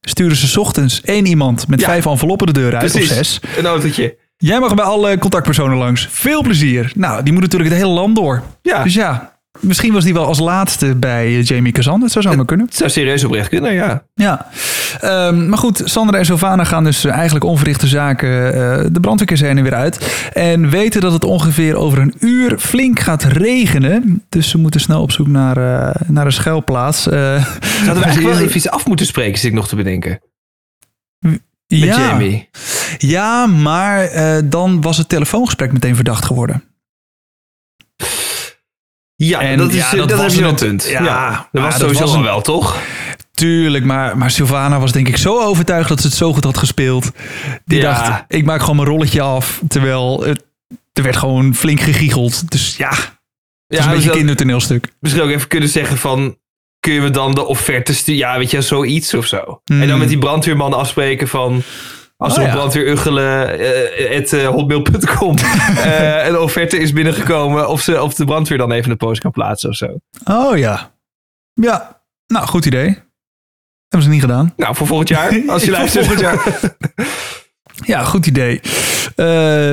A: sturen ze 's ochtends één iemand met
B: Ja.
A: vijf enveloppen de deur uit,
B: Precies.
A: of zes.
B: Een autootje.
A: Jij mag bij alle contactpersonen langs. Veel plezier. Nou, die moet natuurlijk het hele land door.
B: Ja.
A: Dus ja, misschien was die wel als laatste bij eh, Jamie Kazan. Dat zou zomaar kunnen.
B: Het zou serieus oprecht kunnen, ja.
A: Ja, Ehm, maar goed, Sandra en Sylvana gaan dus eigenlijk onverrichte zaken eh, de brandweerkazerne weer uit. En weten dat het ongeveer over een uur flink gaat regenen. Dus ze moeten snel op zoek naar, eh, naar een schuilplaats. Eh,
B: Zouden we eigenlijk wel even iets af moeten spreken, zit ik nog te bedenken. Met
A: ja,
B: Jamie.
A: Ja, maar dan was het telefoongesprek meteen verdacht geworden.
B: Ja,
A: En
B: dat, is,
A: ja,
B: eh,
A: dat
B: dat,
A: was
B: heb je wel een punt.
A: Ja,
B: dat was
A: dat
B: sowieso
A: was een-
B: wel, toch?
A: Tuurlijk, maar, maar Sylvana was denk ik zo overtuigd dat ze het zo goed had gespeeld. Die
B: Ja.
A: dacht, ik maak gewoon mijn rolletje af. Terwijl het, er werd gewoon flink gegiegeld. Dus ja, het is
B: Ja,
A: een beetje
B: zouden
A: kindertoneelstuk.
B: misschien ook even kunnen zeggen van... Kun je me dan de offerte sturen? Ja, weet je, zoiets of zo.
A: Hmm.
B: En dan met die brandweerman afspreken van... Als
A: Oh,
B: er op
A: ja.
B: brandweeruggelen eh, at, eh, hotmail.com eh, een offerte is binnengekomen... Of, ze, of de brandweer dan even een post kan plaatsen of zo.
A: Oh ja. Ja, nou goed idee. Hebben ze niet gedaan.
B: Nou, voor volgend jaar, als je luistert.
A: volgend jaar. Ja, goed idee. Eh,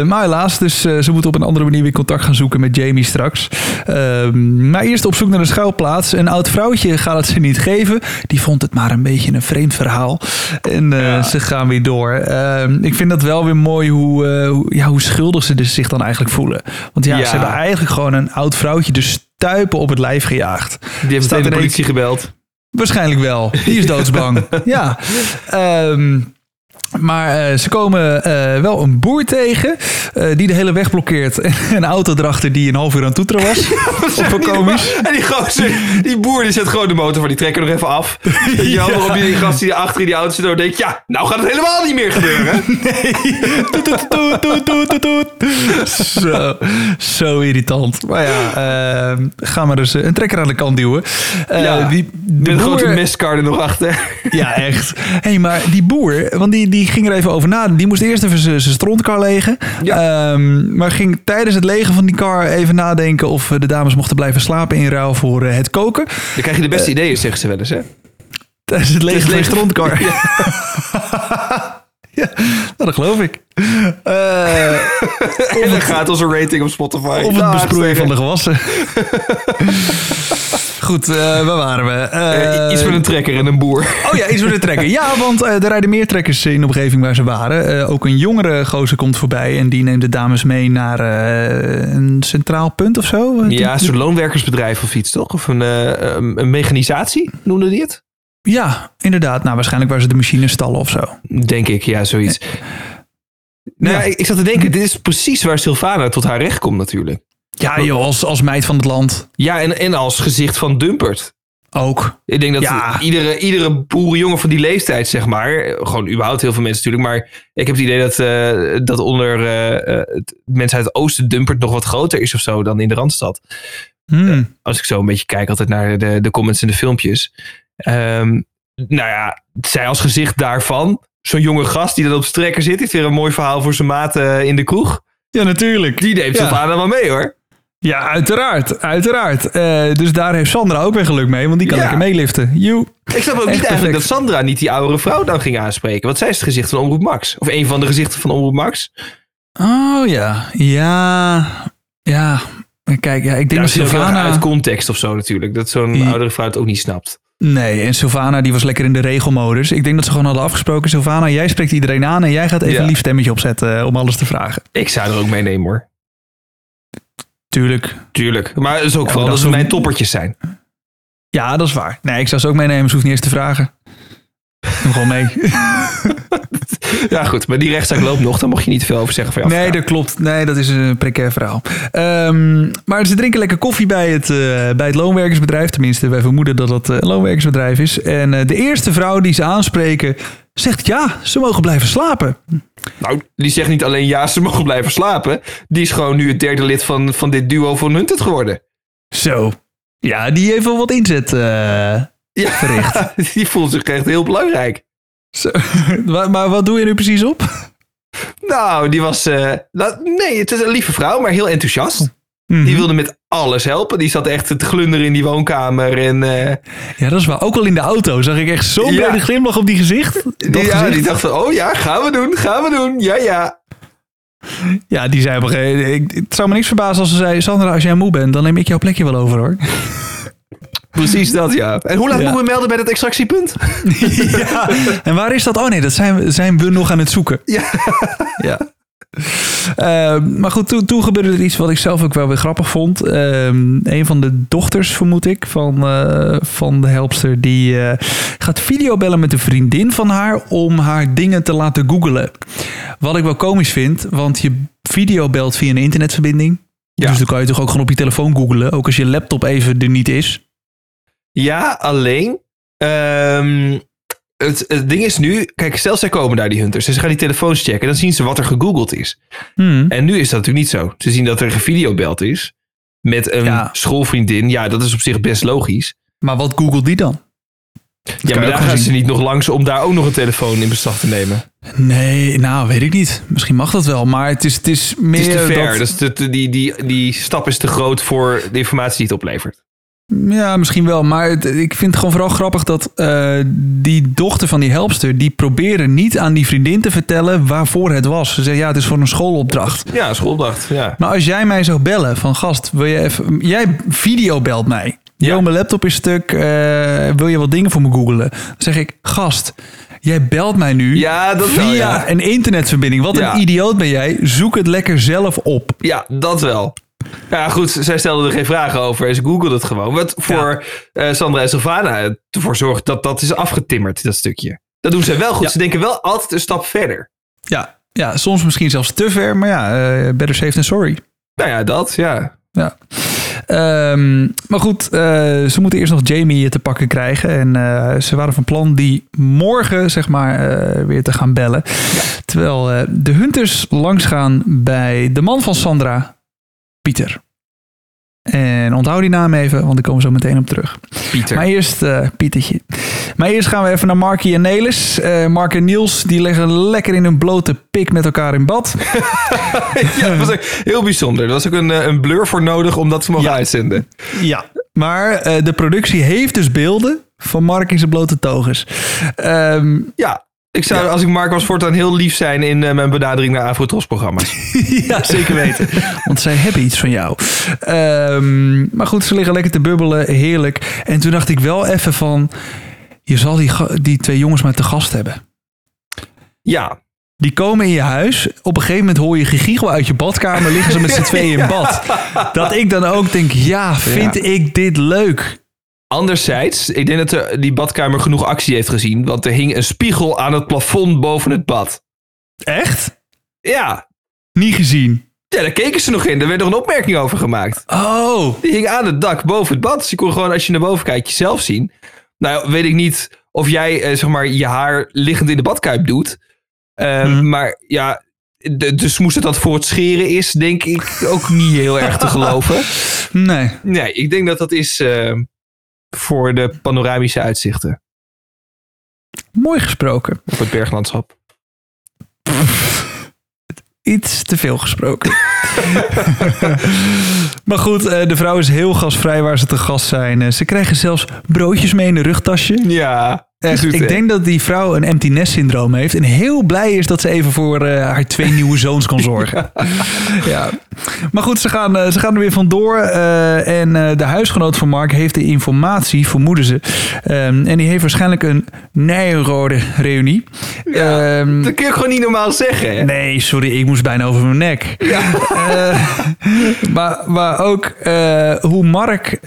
A: maar helaas, dus eh, ze moeten op een andere manier weer contact gaan zoeken met Jamie straks. Ehm, maar eerst op zoek naar een schuilplaats. Een oud vrouwtje gaat het ze niet geven. Die vond het maar een beetje een vreemd verhaal. En eh, ze gaan weer door. Ehm, ik vind dat wel weer mooi hoe, hoe, ja, hoe schuldig ze dus zich dan eigenlijk voelen. Want ja,
B: Ja.
A: ze hebben eigenlijk gewoon een oud vrouwtje de stuipen op het lijf gejaagd.
B: Die heeft meteen de politie gebeld.
A: Waarschijnlijk wel. Die is doodsbang. ja. Ehm, maar eh, ze komen eh, wel een boer tegen eh, die de hele weg blokkeert. En een auto erachter die een half uur aan het toeteren was. Komisch.
B: En die gozer, die boer, die zet gewoon de motor van die trekker nog even af.
A: Ja.
B: waarop je die gast die achter in die auto zit, en denkt, ja, nou gaat het helemaal niet meer gebeuren.
A: Toet. Zo, zo irritant. Maar ja, ehm, ga maar eens eh, een trekker aan de kant duwen.
B: Ja,
A: die, de
B: Met een grote
A: boer-
B: er nog achter.
A: Ja, echt. Hé, hey, maar die boer, want die, die ging er even over na. Die moest eerst even zijn strontkar legen. Ehm, maar ging tijdens het legen van die kar even nadenken of eh, de dames mochten blijven slapen in ruil voor eh, het koken.
B: Dan krijg je de beste ideeën, zeggen ze wel eens, hè?
A: Tijdens het legen van de strontkar. Ja. nou, dat geloof ik. Eh,
B: En dan gaat onze rating op Spotify.
A: of het besproeien van de gewassen. Goed, eh, waar waren we?
B: Eh, iets met een trekker en een boer.
A: Oh ja, iets voor de trekker. Ja, want er rijden meer trekkers in de omgeving waar ze waren. Ook een jongere gozer komt voorbij en die neemt de dames mee naar een centraal punt of zo.
B: Ja, een soort loonwerkersbedrijf of iets, toch? Of een, een, een mechanisatie, noemden die het?
A: Ja, inderdaad. Nou, waarschijnlijk waar ze de machines stallen of zo.
B: Denk ik, ja, zoiets. Nou,
A: Ja.
B: ja, ik, ik zat te denken, dit is precies waar Sylvana tot haar recht komt natuurlijk.
A: Ja, joh, als, als meid van het land
B: Ja, en, en als gezicht van Dumpert.
A: ook.
B: Ik denk dat
A: Ja.
B: iedere, iedere boerenjongen van die leeftijd, zeg maar, gewoon überhaupt heel veel mensen natuurlijk, maar ik heb het idee dat, eh, dat onder eh, eh, het, mensen uit het oosten Dumpert nog wat groter is of zo dan in de Randstad.
A: Hmm.
B: Als ik zo een beetje kijk altijd naar de, de comments en de filmpjes. Ehm, nou ja, zij als gezicht daarvan. Zo'n jonge gast die dan op strekker zit. Heeft weer een mooi verhaal voor zijn maat eh, in de kroeg.
A: Ja, natuurlijk.
B: Die neemt
A: Ja.
B: Sylvana wel mee hoor.
A: Ja, uiteraard. Uiteraard. Eh, dus daar heeft Sandra ook weer geluk mee, want die kan
B: Ja.
A: lekker meeliften. Joe.
B: Ik snap ook
A: Echt
B: niet eigenlijk
A: perfect.
B: dat Sandra niet die oudere vrouw dan ging aanspreken. Want zij is het gezicht van Omroep Max. Of een van de gezichten van Omroep Max.
A: Oh ja. Ja. Ja. Kijk, ja, ik denk
B: Ja,
A: dat
B: is
A: Sylvana...
B: uit context of zo natuurlijk. Dat zo'n oudere vrouw het ook niet snapt.
A: Nee, en Sylvana die was lekker in de regelmodus. Ik denk dat ze gewoon hadden afgesproken. Sylvana, jij spreekt iedereen aan en jij gaat even
B: Ja.
A: een lief stemmetje opzetten eh, om alles te vragen.
B: Ik zou er ook meenemen hoor.
A: Tuurlijk.
B: Tuurlijk. Maar het is ook
A: Ja,
B: vooral dat ze mijn toppertjes zijn.
A: Ja, dat is waar. Nee, ik zou ze ook meenemen. Ze hoeft niet eens te vragen. Doe gewoon mee.
B: Ja goed, maar die rechtszaak loopt nog. Daar mocht je niet te veel over zeggen. Van
A: Nee, dat klopt. Nee, dat is een precair verhaal. Ehm, maar ze drinken lekker koffie bij het, eh, bij het loonwerkersbedrijf. Tenminste, wij vermoeden dat dat eh, een loonwerkersbedrijf is. En eh, de eerste vrouw die ze aanspreken zegt ja, ze mogen blijven slapen.
B: Nou, die zegt niet alleen ja, ze mogen blijven slapen. Die is gewoon nu het derde lid van, van dit duo van Hunted geworden.
A: Zo. Ja, die heeft wel wat inzet. eh,
B: Ja,
A: Verricht.
B: die voelt zich echt heel belangrijk.
A: Zo. maar, wat doe je nu precies op?
B: Nou, die was... eh, nou, nee, het is een lieve vrouw, maar heel enthousiast.
A: Mhm.
B: Die wilde met alles helpen. Die zat echt te glunderen in die woonkamer. En eh,
A: Ja, dat is waar. Ook al in de auto zag ik echt zo'n
B: Ja.
A: brede glimlach op die gezicht.
B: Die, ja,
A: gezicht.
B: die dacht van, oh ja, gaan we doen, gaan we doen. Ja, ja.
A: Ja, die zei op een gegeven moment- Het zou me niks verbazen als ze zei... Sandra, als jij moe bent, dan neem ik jouw plekje wel over hoor.
B: Precies dat, ja. En hoe laat
A: Ja.
B: moeten we melden bij dat extractiepunt?
A: ja. En waar is dat? Oh nee, dat zijn, we- zijn we nog aan het zoeken.
B: Ja.
A: Ja. Eh, maar goed, toen, toen gebeurde er iets wat ik zelf ook wel weer grappig vond. Ehm, een van de dochters, vermoed ik, van, eh, van de helpster... die eh, gaat videobellen met een vriendin van haar... om haar dingen te laten googlen. Wat ik wel komisch vind, want je videobelt via een internetverbinding.
B: Ja.
A: Dus dan kan je toch ook gewoon op je telefoon googlen. Ook als je laptop even er niet is.
B: Ja, alleen. ehm, het, het ding is nu, kijk, stel zij komen daar, die hunters. En ze gaan die telefoons checken. Dan zien ze wat er gegoogeld is.
A: Hmm.
B: En nu is dat natuurlijk niet zo. Ze zien dat er gevideobeld is. Met een
A: Ja.
B: schoolvriendin. Ja, dat is op zich best logisch.
A: Maar wat googelt die dan?
B: Ja, maar daar gaan ze niet nog langs om daar ook nog een telefoon in beslag te nemen.
A: Nee, nou weet ik niet. Misschien mag dat wel, maar het is, het is meer
B: Het is te ver.
A: dat-
B: de- die, die, die stap is te groot voor de informatie die het oplevert.
A: Ja, misschien wel. Maar het- ik vind het gewoon vooral grappig dat eh, die dochter van die helpster... die proberen niet aan die vriendin te vertellen waarvoor het was. Ze zeggen, ja, het is voor een schoolopdracht.
B: Ja, schoolopdracht. Ja.
A: Maar als jij mij zou bellen van gast, wil je even... Jij videobelt mij.
B: Ja.
A: Yo, mijn laptop is stuk. eh, wil je wat dingen voor me googelen? Dan zeg ik, gast, jij belt mij nu
B: Ja, dat
A: via
B: wel, ja.
A: een internetverbinding. Wat
B: Ja.
A: een idioot ben jij. Zoek het lekker zelf op.
B: Ja, dat wel. Ja, goed, zij stelde er geen vragen over en ze googelde het gewoon. Wat voor eh, Sandra en Sylvana ervoor zorgt dat dat is afgetimmerd, dat stukje. Dat doen ze wel goed.
A: Ja.
B: Ze denken wel altijd een stap verder.
A: Ja, ja soms misschien zelfs te ver. Maar ja, eh, better safe than sorry.
B: Nou ja, dat, ja.
A: Ja. Ehm, maar goed, eh, ze moeten eerst nog Jamie te pakken krijgen. En ze waren van plan die morgen, zeg maar, weer te gaan bellen. Terwijl de hunters langsgaan bij de man van Sandra, Pieter. En onthoud die naam even, want ik kom zo meteen op terug.
B: Pieter.
A: Maar eerst, eh Pietertje. Maar eerst gaan we even naar Markie en Nelis. Eh Mark en Niels, die leggen lekker in hun blote pik met elkaar in bad.
B: ja, dat was ook heel bijzonder. Er was ook een, eh, een blur voor nodig om dat te mogen
A: Ja.
B: uitzenden.
A: Ja. Maar de productie heeft dus beelden van Mark in zijn blote toges. Ehm,
B: Ja, ik zou,
A: Ja.
B: als ik Mark was, voortaan heel lief zijn in eh, mijn benadering naar Afrotros-programma's.
A: ja, zeker weten. Want zij hebben iets van jou. Ehm, maar goed, ze liggen lekker te bubbelen. Heerlijk. En toen dacht ik wel even van... Je zal die, die twee jongens maar te gast hebben.
B: Ja,
A: Die komen in je huis. Op een gegeven moment hoor je gegiegel uit je badkamer. Liggen ze met z'n tweeën in bad. Dat ik dan ook denk, ja, vind
B: Ja.
A: ik dit leuk?
B: Anderzijds, ik denk dat de, die badkamer genoeg actie heeft gezien. Want er hing een spiegel aan het plafond boven het bad.
A: Echt?
B: Ja,
A: Niet gezien.
B: ja daar keken ze nog in. Er werd nog een opmerking over gemaakt.
A: Oh,
B: Die hing aan het dak boven het bad. Dus je kon gewoon, als je naar boven kijkt, jezelf zien. Nou, weet ik niet of jij, eh, zeg maar, je haar liggend in de badkuip doet. Ehm,
A: Mhm.
B: Maar ja, de, de smoes dat dat voor het scheren is, denk ik ook niet heel erg te geloven.
A: Nee.
B: Nee, ik denk dat dat is eh, voor de panoramische uitzichten
A: Mooi gesproken.
B: op het berglandschap.
A: Iets te veel gesproken. maar goed, eh, de vrouw is heel gastvrij waar ze te gast zijn. Eh, Ze krijgen zelfs broodjes mee in een rugtasje.
B: Ja,
A: Echt,
B: zoet,
A: ik denk dat die vrouw een empty nest syndroom heeft. En heel blij is dat ze even voor eh, haar twee nieuwe zoons kan zorgen. ja. Maar goed, ze gaan, eh, ze gaan er weer vandoor. eh, en de huisgenoot van Mark heeft de informatie, vermoeden ze. Ehm, en die heeft waarschijnlijk een Nijenrode reunie. Ehm,
B: Dat kun je gewoon niet normaal zeggen. Hè?
A: Nee, sorry, ik moest bijna over mijn nek. Eh, maar, maar ook hoe Mark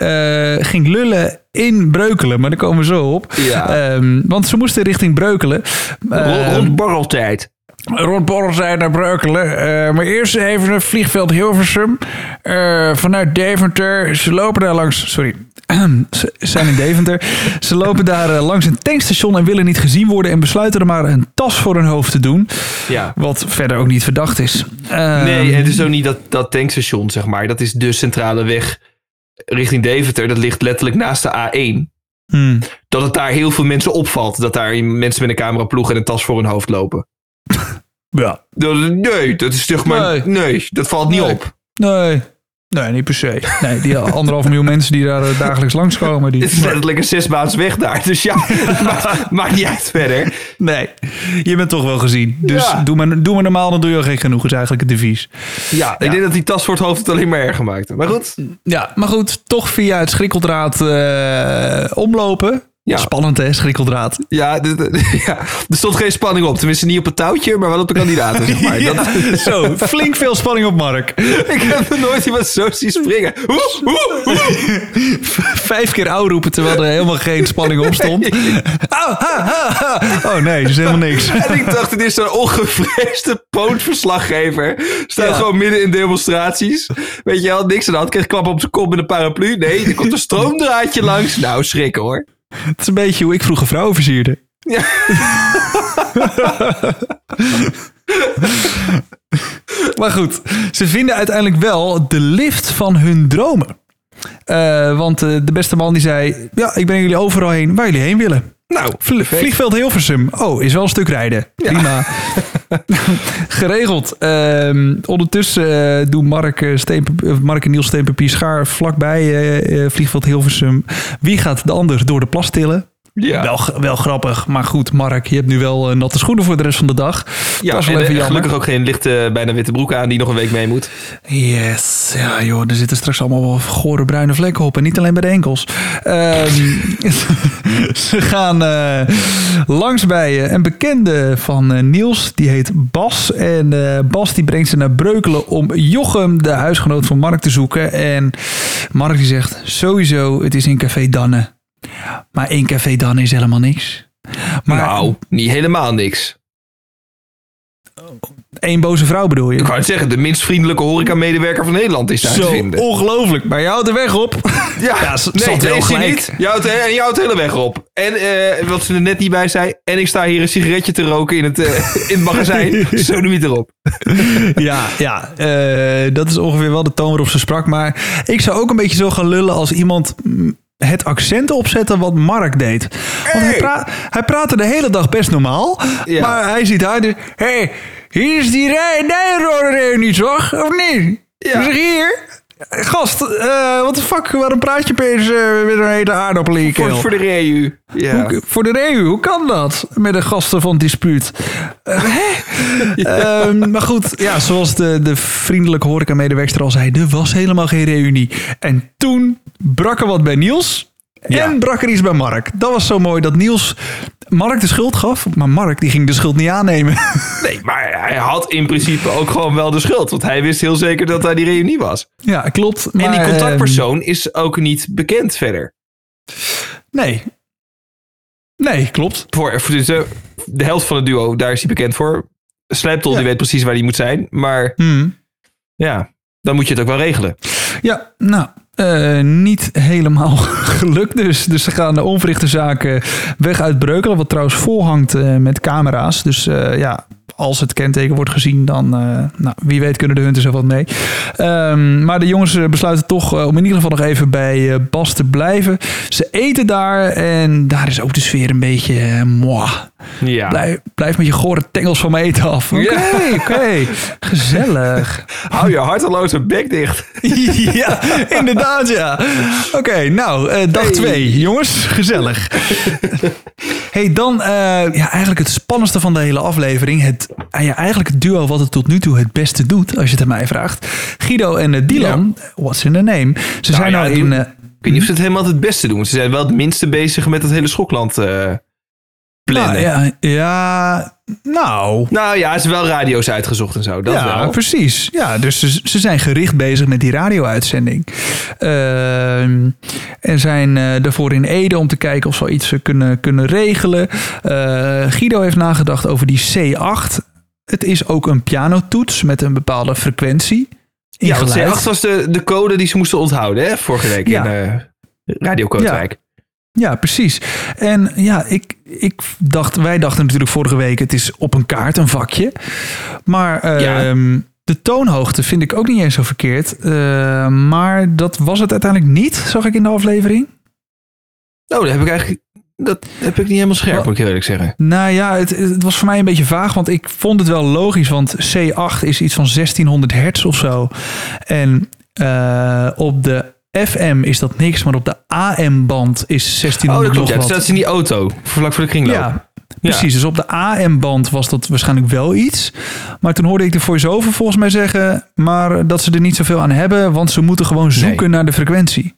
A: ging lullen in Breukelen. Maar daar komen we zo op.
B: Ja.
A: Ehm, want ze moesten richting Breukelen.
B: Rond,
A: Ehm,
B: rond borreltijd.
A: Rond Borrelzij naar Breukelen. Eh, maar eerst even een vliegveld Hilversum. Eh, vanuit Deventer. Ze lopen daar langs... Sorry. Ze zijn in Deventer. Ze lopen daar eh, langs een tankstation en willen niet gezien worden... en besluiten er maar een tas voor hun hoofd te doen.
B: Ja.
A: Wat verder ook niet verdacht is. Ehm,
B: Nee, het is ook niet dat, dat tankstation, zeg maar. Dat is de centrale weg richting Deventer. Dat ligt letterlijk naast de A1.
A: hmm.
B: Dat het daar heel veel mensen opvalt. Dat daar mensen met een cameraploeg en een tas voor hun hoofd lopen.
A: Ja.
B: Dat, nee, dat is zeg maar...
A: Nee.
B: Nee, dat valt niet
A: Nee.
B: op.
A: Nee. Nee, niet per se. Nee, die anderhalf miljoen mensen die daar eh, dagelijks langskomen. Die...
B: Het is letterlijk een zesbaans weg daar. Dus ja, maakt, maakt niet uit verder.
A: Nee, je bent toch wel gezien. Dus
B: Ja.
A: doe, maar, doe maar normaal, dan doe je al gek genoeg, is eigenlijk het devies.
B: Ja, ik denk dat die tas voor het hoofd het alleen maar erger maakte. Maar goed.
A: Ja, maar goed, toch via het schrikkeldraad eh, omlopen.
B: Ja.
A: Spannend hè, schrikkeldraad.
B: Ja, ja, er stond geen spanning op. Tenminste niet op het touwtje, maar wel op de kandidaten, zeg maar. Dat,
A: zo, flink veel spanning op Mark.
B: ik heb nog nooit iemand zo zien springen. Oeh.
A: Vijf keer auw roepen terwijl er helemaal geen spanning op stond. Au, ha, ha, ha. Oh nee, dat is helemaal niks.
B: En ik dacht, dit is zo'n ongevreesde pootverslaggever. Staat
A: Ja.
B: gewoon midden in demonstraties. Weet je wel, niks aan de hand. Kreeg klap op zijn kop met een paraplu. Nee, er komt een stroomdraadje langs. Nou, schrikken hoor.
A: Het is een beetje hoe ik vroeger vrouwen versierde.
B: Ja.
A: Maar goed, ze vinden uiteindelijk wel de lift van hun dromen. Eh, want eh, de beste man die zei... Ja, ik breng jullie overal heen waar jullie heen willen.
B: Nou,
A: Vl- Vliegveld Hilversum. Oh, is wel een stuk rijden. Prima. Geregeld. Ehm, ondertussen eh, doen Mark, eh, Mark en Niels Steenpapier Schaar vlakbij eh, Vliegveld Hilversum. Wie gaat de ander door de plas tillen?
B: Ja.
A: Wel, wel grappig. Maar goed, Mark, je hebt nu wel eh, natte schoenen voor de rest van de dag.
B: Ja,
A: dat is wel
B: en,
A: even
B: eh, gelukkig ook geen lichte, bijna witte broek aan die nog een week mee moet.
A: Yes, ja joh, er zitten straks allemaal wel gore bruine vlekken op en niet alleen bij de enkels. Ehm, ze gaan eh, langs bij eh, een bekende van eh, Niels, die heet Bas. En eh, Bas die brengt ze naar Breukelen om Jochem, de huisgenoot van Mark, te zoeken. En Mark die zegt, sowieso, het is in Café Danne. Maar in Café Danne is helemaal niks. Maar
B: nou, niet helemaal niks.
A: één boze vrouw bedoel je?
B: Ik wou het zeggen, de minst vriendelijke horecamedewerker van Nederland is daar te
A: Zo
B: vinden.
A: ongelooflijk, maar houdt de weg op.
B: Ja,
A: Ja,
B: nee,
A: ze had
B: dat
A: wel
B: is hij
A: gelijk.
B: niet. Je houdt, en je houdt de hele weg op. En eh, wat ze er net niet bij zei. En ik sta hier een sigaretje te roken in het, eh, in het magazijn. Zo doe je het erop.
A: Ja, ja eh, dat is ongeveer wel de toon waarop ze sprak. Maar ik zou ook een beetje zo gaan lullen als iemand het accent opzetten wat Mark deed. Want hij, pra- hij praatte de hele dag best normaal.
B: Ja.
A: Maar hij ziet haar dus... Hé, hey, hier is die rij, Nijrode reunie toch? Of niet?
B: Ja.
A: Hier... Gast, eh wat de fuck, waarom praat je opeens eh, met een hele aardappel in je
B: Voor,
A: keel?
B: voor de REU. Ja.
A: Hoe- voor de reu, hoe kan dat? Met de gasten van het dispuut. Ehm, maar goed, ja, zoals de, de vriendelijke horeca-medewerkster al zei, er was helemaal geen reunie. En toen brak er wat bij Niels.
B: Ja.
A: En brak er iets bij Mark. Dat was zo mooi dat Niels Mark de schuld gaf. Maar Mark die ging de schuld niet aannemen.
B: Nee, maar hij had in principe ook gewoon wel de schuld. Want hij wist heel zeker dat hij die reunie was.
A: ja, klopt.
B: en die
A: maar, ehm,
B: contactpersoon is ook niet bekend verder.
A: nee. Nee, klopt.
B: Voor, voor de, de helft van het duo, daar is hij bekend voor. Slijptol,
A: Ja.
B: die weet precies waar hij moet zijn. Maar
A: Hmm.
B: ja, dan moet je het ook wel regelen.
A: Ja, nou, eh, niet helemaal gelukt dus. Dus ze gaan de onverrichte zaken weg uit Breukelen. Wat trouwens volhangt eh, met camera's. Dus eh, ja, als het kenteken wordt gezien, dan eh, nou, wie weet kunnen de Hunters er wat mee. Ehm, maar de jongens eh, besluiten toch eh, om in ieder geval nog even bij Bas te blijven. Ze eten daar en daar is ook de sfeer een beetje moi.
B: Ja.
A: Blijf, blijf met je gore tengels van me eten af. Oké,
B: Ja.
A: oké. Gezellig.
B: Hou je harteloze bek dicht.
A: ja, inderdaad, ja. Oké, nou, dag
B: Hey.
A: twee. Jongens, gezellig. hey, dan ja, eigenlijk het spannendste van de hele aflevering. Het, ah ja, eigenlijk het duo wat het tot nu toe het beste doet, als je het aan mij vraagt. Guido en eh, Dylan, what's in the name? Ze zijn
B: ja,
A: nou
B: doe-
A: in... eh,
B: Ik weet niet of ze het helemaal het beste doen. Ze zijn wel het minste bezig met het hele Schokland eh plannen.
A: nou,
B: Nou
A: ja, ja, nou...
B: ja, er zijn wel radio's uitgezocht en zo. Dat
A: ja,
B: wel.
A: precies. Ja, dus ze, ze zijn gericht bezig met die radio-uitzending. Ehm, en zijn daarvoor in Ede om te kijken of ze al iets kunnen, kunnen regelen. Eh, Guido heeft nagedacht over die C8. Het is ook een pianotoets met een bepaalde frequentie.
B: Ja, want
A: geluid.
B: C8 was de, de code die ze moesten onthouden, hè? Vorige week
A: Ja.
B: in eh Radio Kootwijk.
A: Ja, precies. En ja, ik, ik dacht, wij dachten natuurlijk vorige week, het is op een kaart een vakje. Maar ehm, de toonhoogte vind ik ook niet eens zo verkeerd. Eh, maar dat was het uiteindelijk niet, zag ik in de aflevering.
B: Nou, dat heb ik eigenlijk dat heb ik niet helemaal scherp, moet ik eerlijk zeggen.
A: Nou ja, het, het was voor mij een beetje vaag, want ik vond het wel logisch, want C8 is iets van 1600 hertz of zo. En eh, op de FM is dat niks, maar op de AM-band is 1600
B: Oh, dat klopt. Ja, dat staat in die auto, vlak voor de kringloop.
A: Ja, precies. Dus op de AM-band was dat waarschijnlijk wel iets. Maar toen hoorde ik de voice-over volgens mij zeggen... maar dat ze er niet zoveel aan hebben... want ze moeten gewoon zoeken naar de frequentie.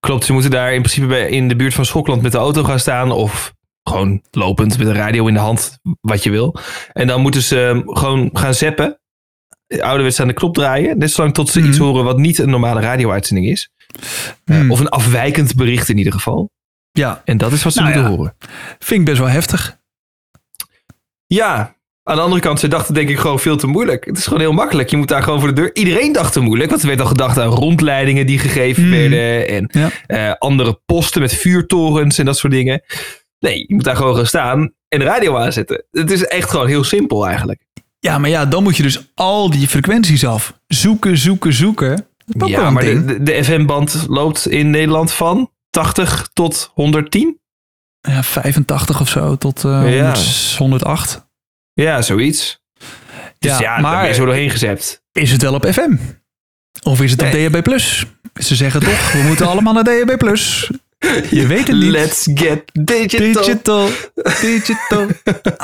B: Klopt, ze moeten daar in principe bij, in de buurt van Schokland met de auto gaan staan. Of gewoon lopend met een radio in de hand, wat je wil. En dan moeten ze um, gewoon gaan zappen. Ouderwets aan de knop draaien. Net zolang tot ze
A: Mhm.
B: iets horen wat niet een normale radio-uitzending is. Eh,
A: Hmm.
B: of een afwijkend bericht in ieder geval.
A: Ja,
B: En dat is wat ze
A: Nou
B: moeten
A: ja.
B: horen.
A: vind ik best wel heftig.
B: Ja, aan de andere kant, ze dachten denk ik gewoon veel te moeilijk. Het is gewoon heel makkelijk. Je moet daar gewoon voor de deur. Iedereen dacht te moeilijk, want er werd al gedacht aan rondleidingen die gegeven
A: Hmm.
B: werden. En
A: Ja.
B: eh, andere posten met vuurtorens en dat soort dingen. Nee, je moet daar gewoon gaan staan en de radio aanzetten. Het is echt gewoon heel simpel eigenlijk.
A: Ja, maar ja, dan moet je dus al die frequenties af. Zoeken, zoeken, zoeken. Dat
B: Ja, maar de, de, de FM-band loopt in Nederland van 80 tot 110.
A: Ja, 85 of zo tot eh,
B: Ja.
A: 100 108.
B: Ja, zoiets. Dus ja,
A: Ja,
B: daar
A: maar-
B: ben je zo doorheen gezept.
A: Is het wel op FM? Of is het op. DHB+. Ze zeggen toch, we moeten allemaal naar DHB+. Je weet het niet.
B: Let's get digital.
A: Digital, digital,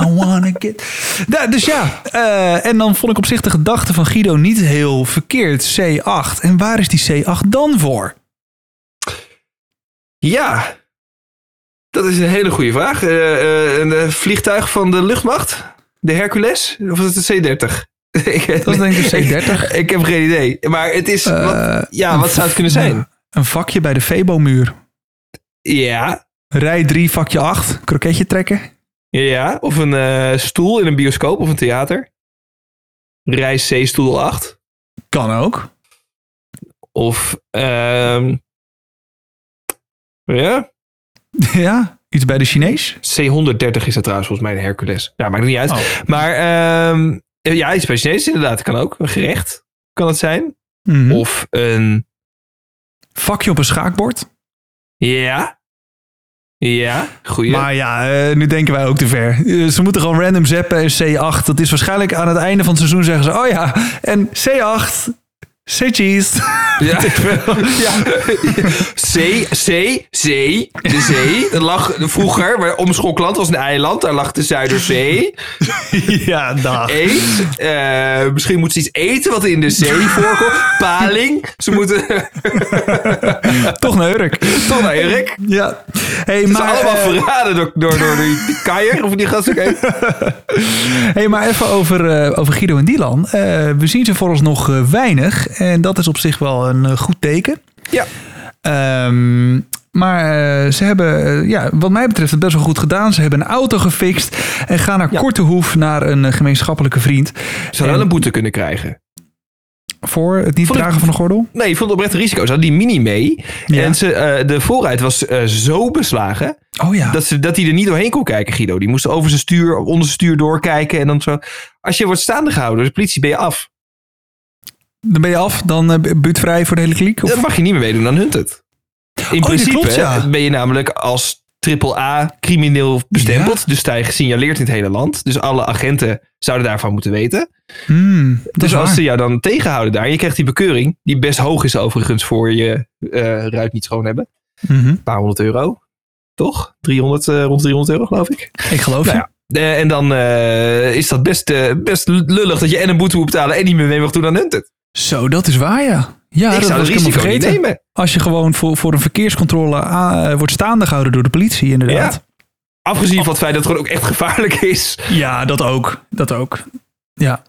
A: I wanna get... Ja, dus ja, eh, en dan vond ik op zich de gedachte van Guido niet heel verkeerd. C8. En waar is die C8 dan voor?
B: Ja, dat is een hele goede vraag. Eh, eh, een vliegtuig van de luchtmacht? De Hercules? Of is het de C-30? Ik-
A: Dat is denk ik de C30.
B: Ik heb geen idee. Maar het is... Wat, ja, wat zou het kunnen zijn?
A: Een vakje bij de Febo-muur.
B: Ja,
A: Rij 3, vakje 8. Kroketje trekken.
B: ja. Of een eh, stoel in een bioscoop of een theater. Reis C, stoel 8.
A: Kan ook.
B: Of... ehm ja,
A: Ja, iets bij de Chinees.
B: C130 is dat trouwens volgens mij een Hercules. Ja, maakt niet uit.
A: Oh.
B: Maar ehm, ja, iets bij Chinees inderdaad kan ook. Een gerecht kan het zijn.
A: Mhm.
B: Of een...
A: Vakje op een schaakbord.
B: Ja. Ja, goeie.
A: Maar ja, eh, nu denken wij ook te ver. Eh, ze moeten gewoon random zappen en C8. Dat is waarschijnlijk aan het einde van het seizoen zeggen ze... Oh ja, en C8, C-cheese.
B: ja. ja. C, C, Zee. De zee. Dat lag vroeger, maar om Schokland was een eiland. Daar lag de Zuiderzee.
A: ja, dag.
B: Eet. Eh, misschien moeten ze iets eten wat in de zee voorkomt. Paling. Ze moeten...
A: Toch een Urk.
B: Toch naar Erik.
A: Ja. Hey,
B: is
A: maar,
B: allemaal
A: eh,
B: verraden door, door, door die, die kaier. Of die gast ook
A: hey, maar even over, eh, over Guido en Dylan. We zien ze vooralsnog nog weinig. En dat is op zich wel een eh, goed teken.
B: Ja.
A: Ehm, maar eh, ze hebben, eh, ja, wat mij betreft, het best wel goed gedaan. Ze hebben een auto gefixt en gaan naar
B: Ja.
A: Kortehoef naar een gemeenschappelijke vriend.
B: Ze hadden wel een boete kunnen krijgen.
A: voor het niet dragen van een gordel?
B: Nee, ik vond het oprecht risico. Ze hadden die mini mee.
A: Ja.
B: En ze, de voorruit was zo beslagen.
A: Oh ja.
B: Dat, ze, dat hij er niet doorheen kon kijken, Guido. Die moest over zijn stuur, onder zijn stuur doorkijken. En dan zo. Als je wordt staande gehouden door de politie, ben je af.
A: Dan ben je af, dan uh, buurtvrij voor de hele kliek? Of?
B: Dan mag je niet meer meedoen aan Hunted. In
A: Oh, dat
B: principe
A: klopt, ja.
B: ben je namelijk als triple A crimineel bestempeld. Dus sta je gesignaleerd in het hele land. Dus alle agenten zouden daarvan moeten weten.
A: Hmm, dat
B: Dus als
A: waar.
B: ze jou dan tegenhouden daar, je krijgt die bekeuring, die best hoog is overigens voor je eh, ruit niet schoon hebben.
A: Mhm.
B: Een paar honderd euro. Toch? 300, eh, rond 300 euro geloof ik.
A: Ik geloof
B: Nou
A: je.
B: ja. Eh, en dan eh, is dat best, eh, best lullig dat je en een boete moet betalen en niet meer mee mag doen aan Hunted.
A: Zo, dat is waar ja. Ja,
B: ik
A: dat
B: zou
A: was ik
B: risico niet
A: vergeten.
B: nemen.
A: Als je gewoon voor, voor een verkeerscontrole aan- eh, wordt staande gehouden door de politie inderdaad.
B: Afgezien van het feit dat het gewoon ook echt gevaarlijk is.
A: Ja, dat ook. Dat ook. Ja.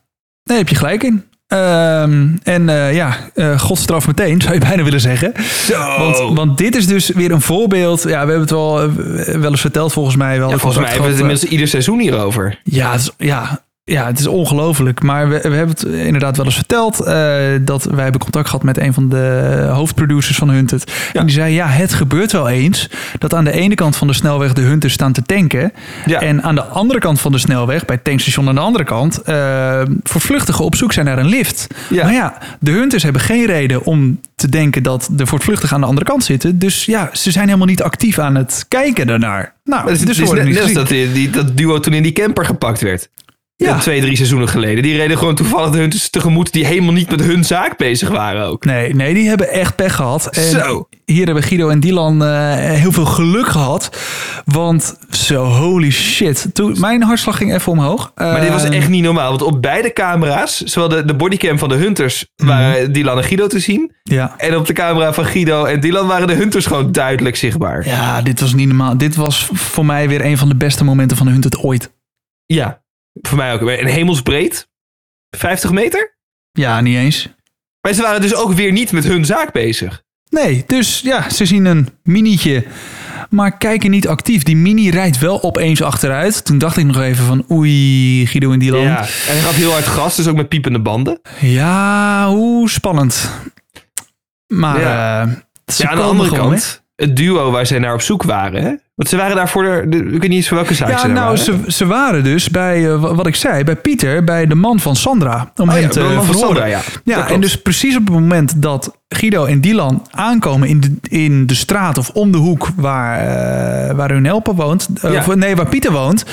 A: Nee, heb je gelijk in. Ehm, en eh, ja, eh godstraf meteen, zou je bijna willen zeggen.
B: Zo.
A: Want, want dit is dus weer een voorbeeld. Ja, we hebben het wel, wel eens verteld volgens mij. Wel
B: Ja, volgens mij hebben we het inmiddels ieder seizoen hierover.
A: Ja, ja, ja, het is ongelooflijk. Maar we, we hebben het inderdaad wel eens verteld. eh, dat wij hebben contact gehad met een van de hoofdproducers van Hunted. En die zei, ja, het gebeurt wel eens... dat aan de ene kant van de snelweg de Hunters staan te tanken...
B: Ja.
A: en aan de andere kant van de snelweg, bij het tankstation aan de andere kant... eh voor vluchtigen op zoek zijn naar een lift.
B: Ja.
A: Maar ja, de Hunters hebben geen reden om te denken... dat de voortvluchtigen aan de andere kant zitten. Dus ja, ze zijn helemaal niet actief aan het kijken daarnaar. Nou,
B: Het is,
A: dus
B: net, net als dat, die- dat duo toen in die camper gepakt werd.
A: Ja.
B: Twee, drie seizoenen geleden. Die reden gewoon toevallig de Hunters tegemoet die helemaal niet met hun zaak bezig waren ook.
A: Nee, nee, die hebben echt pech gehad. En
B: Zo.
A: Hier hebben Guido en Dylan eh, heel veel geluk gehad. Want zo, holy shit. Toen, mijn hartslag ging even omhoog.
B: Maar dit was
A: Eh,
B: echt niet normaal. Want op beide camera's, zowel de, de bodycam van de Hunters,
A: Mhm.
B: waren Dylan en Guido te zien.
A: Ja.
B: En op de camera van Guido en Dylan waren de Hunters gewoon duidelijk zichtbaar.
A: ja, dit was niet normaal. Dit was voor mij weer een van de beste momenten van de Hunt het ooit.
B: Ja, voor mij ook. En hemelsbreed. 50 meter.
A: Ja, niet eens.
B: Maar ze waren dus ook weer niet met hun zaak bezig.
A: Nee, dus ja, ze zien een minietje. Maar kijken niet actief. Die mini rijdt wel opeens achteruit. Toen dacht ik nog even van oei, Guido en Dylan.
B: Ja. En hij gaf heel hard gas, dus ook met piepende banden.
A: Ja, hoe spannend. Maar
B: Ja.
A: eh,
B: ja, aan de andere
A: gewoon,
B: kant, het duo waar zij naar op zoek waren. Hè? Want ze waren daar voor de, de- ik weet niet eens voor welke zaak
A: Ja,
B: ze
A: nou,
B: waren.
A: ze, ze waren dus bij, eh, wa- wat ik zei, bij Pieter, bij de man van Sandra. Om
B: Oh
A: hem
B: ja,
A: te
B: van. Sandra, ja.
A: Ja, en dus precies op het moment dat Guido en Dylan aankomen in de, in de straat of om de hoek waar, eh, waar hun helper woont, eh, of nee, waar Pieter woont,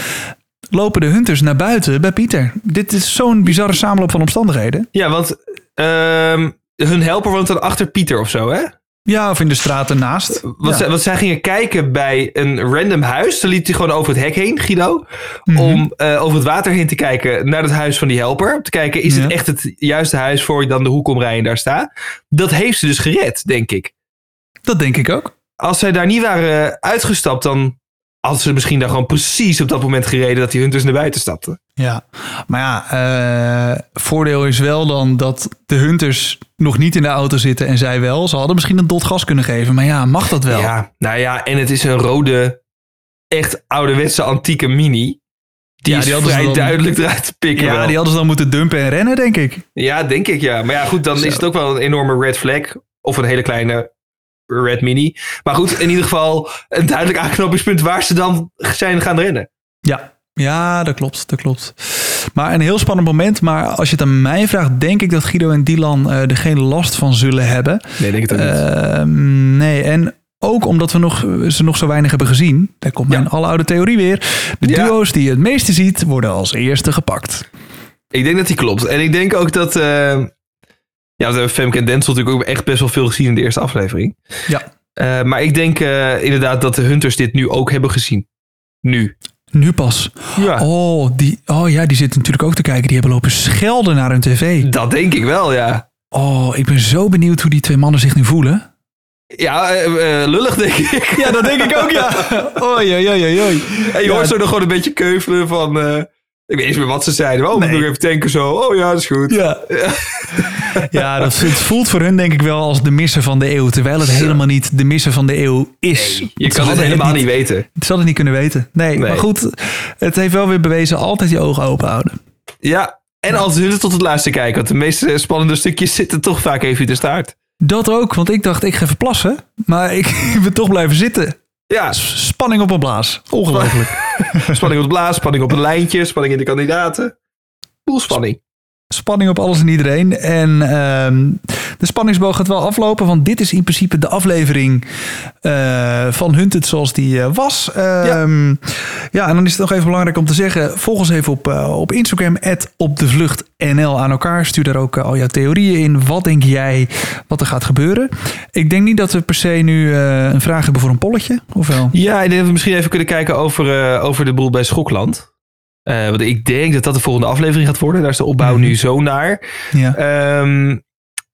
A: lopen de hunters naar buiten bij Pieter. Dit is zo'n bizarre samenloop van omstandigheden.
B: Ja, want ehm, hun helper woont dan achter Pieter of zo, hè?
A: Ja, of in de straat ernaast.
B: Want,
A: Ja.
B: zij, want zij gingen kijken bij een random huis. Dan liep hij gewoon over het hek heen, Guido.
A: Mhm.
B: Om eh, over het water heen te kijken naar het huis van die helper. Om te kijken, is
A: Ja.
B: het echt het juiste huis voor je dan de hoek omrijden en daar staat? Dat heeft ze dus gered, denk ik.
A: Dat denk ik ook.
B: Als zij daar niet waren uitgestapt, dan hadden ze misschien daar gewoon precies op dat moment gereden dat die hunters naar buiten stapten.
A: Ja, maar ja, eh, voordeel is wel dan dat de hunters nog niet in de auto zitten en zij wel. Ze hadden misschien een dot gas kunnen geven, maar ja, mag dat wel?
B: Ja, nou ja, en het is een rode, echt ouderwetse antieke mini. Die
A: Ja, die hadden
B: vrij
A: dan-
B: duidelijk eruit te pikken
A: Ja,
B: wel.
A: die hadden ze dan moeten dumpen en rennen, denk ik.
B: Ja, denk ik ja. Maar ja, goed, dan
A: Zo.
B: is het ook wel een enorme red flag. Of een hele kleine red mini. Maar goed, in ieder geval een duidelijk aanknopingspunt waar ze dan zijn gaan rennen.
A: Ja. Ja, dat klopt, dat klopt. Maar een heel spannend moment. Maar als je het aan mij vraagt, denk ik dat Guido en Dylan eh, er geen last van zullen hebben.
B: Nee, denk het ook niet.
A: Ehm, nee, en ook omdat we nog, ze nog zo weinig hebben gezien. Daar komt mijn
B: Ja.
A: aloude theorie weer. De
B: Ja.
A: duo's die je het meeste ziet, worden als eerste gepakt.
B: Ik denk dat die klopt. En ik denk ook dat... eh ja, we hebben Femke en Denzel natuurlijk ook echt best wel veel gezien in de eerste aflevering.
A: Ja.
B: Eh, maar ik denk eh, inderdaad dat de Hunters dit nu ook hebben gezien. Nu.
A: Nu pas.
B: Ja.
A: Oh, die, oh ja, die zitten natuurlijk ook te kijken. Die hebben lopen schelden naar hun tv.
B: Dat denk ik wel, ja.
A: Oh, ik ben zo benieuwd hoe die twee mannen zich nu voelen.
B: Ja, eh, lullig denk ik.
A: Ja, dat denk ik ook, ja. Oei, oei, oei, oei.
B: En je
A: Ja.
B: hoort zo nog gewoon een beetje keuvelen van... ik weet niet meer wat ze zeiden. Oh,
A: Nee.
B: nog even tanken zo. Oh ja, dat is goed.
A: Ja, ja dat, het voelt voor hun denk ik wel als de missen van de eeuw. Terwijl het helemaal niet de missen van de eeuw is.
B: Je kan het helemaal niet weten.
A: Ze hadden het niet kunnen weten. Nee,
B: Nee.
A: maar goed. Het heeft wel weer bewezen altijd je ogen open houden.
B: Ja, En als hun tot het laatste kijken. Want de meeste spannende stukjes zitten toch vaak even in de staart.
A: Dat ook, want ik dacht ik ga even plassen. Maar ik ben toch blijven zitten.
B: Ja,
A: Spanning op een blaas. Ongelooflijk.
B: spanning op de blaas, spanning op het lijntje, spanning in de kandidaten. Boel spanning.
A: Spanning op alles en iedereen. En ehm, de spanningsboog gaat wel aflopen, want dit is in principe de aflevering eh, van Hunted zoals die eh, was. Ehm, ja. en dan is het nog even belangrijk om te zeggen, volg ons even op, eh, op Instagram, op de vlucht NL aan elkaar. Stuur daar ook al jouw theorieën in. Wat denk jij wat er gaat gebeuren? Ik denk niet dat we per se nu een vraag hebben voor een polletje, of wel?
B: Ja, ik denk dat we misschien even kunnen kijken over, over de boel bij Schokland. Uh, want ik denk dat dat de volgende aflevering gaat worden. Daar is de opbouw nu zo naar.
A: Ja.
B: Ehm,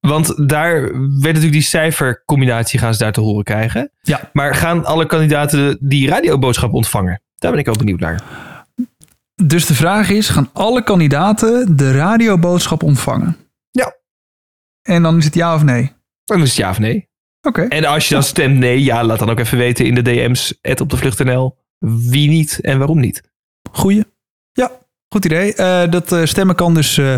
B: want daar werd natuurlijk die cijfercombinatie gaan ze daar te horen krijgen.
A: Ja.
B: Maar gaan alle kandidaten die radioboodschap ontvangen? Daar ben ik ook benieuwd naar.
A: Dus de vraag is, gaan alle kandidaten de radioboodschap ontvangen?
B: Ja.
A: En dan is het ja of nee?
B: Dan is het ja of nee.
A: Oké.
B: En als je dan stemt nee, ja, laat dan ook even weten in de DM's, op de vlucht.nl, wie niet en waarom niet.
A: Goeie. Goed idee. Uh, dat uh, stemmen kan dus uh,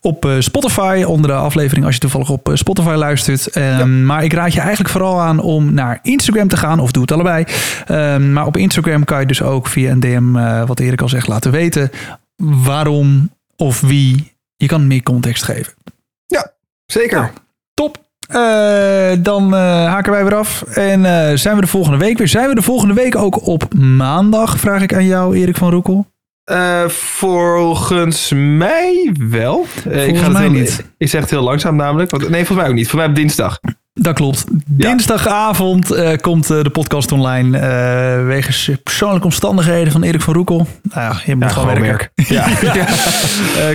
A: op Spotify onder de aflevering als je toevallig op Spotify luistert. Um, ja. Maar ik raad je eigenlijk vooral aan om naar Instagram te gaan of doe het allebei. Um, maar op Instagram kan je dus ook via een DM, wat Erik al zegt, laten weten waarom of wie. Je kan meer context geven.
B: Ja, zeker.
A: Nou, top. Uh, dan uh, haken wij weer af. En uh, zijn we de volgende week weer? Zijn we de volgende week ook op maandag? Vraag ik aan jou, Erik van Roekel.
B: Uh, volgens mij wel.
A: Volgens ik ga mij
B: het heel,
A: niet.
B: Ik zeg het heel langzaam namelijk. Want, nee, volgens mij ook niet. Voor mij op dinsdag.
A: Dat klopt. Dinsdagavond uh, komt uh, de podcast online. wegens persoonlijke omstandigheden van Erik van Roekel. Nou ja, je moet
B: ja,
A: gewoon werken.
B: Ja. ja.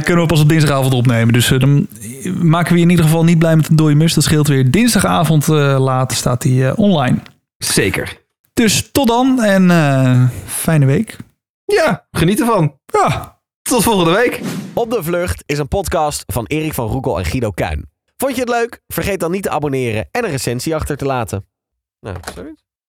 A: kunnen we pas op dinsdagavond opnemen. Dus dan maken we je in ieder geval niet blij met een dode mus. Dat scheelt weer. Dinsdagavond laat staat hij online.
B: Zeker.
A: Dus tot dan en fijne week.
B: Ja, geniet ervan.
A: Ja,
B: tot volgende week.
C: Op de Vlucht is een podcast van Erik van Roekel en Guido Kuin. Vond je het leuk? Vergeet dan niet te abonneren en een recensie achter te laten. Nou, zoiets.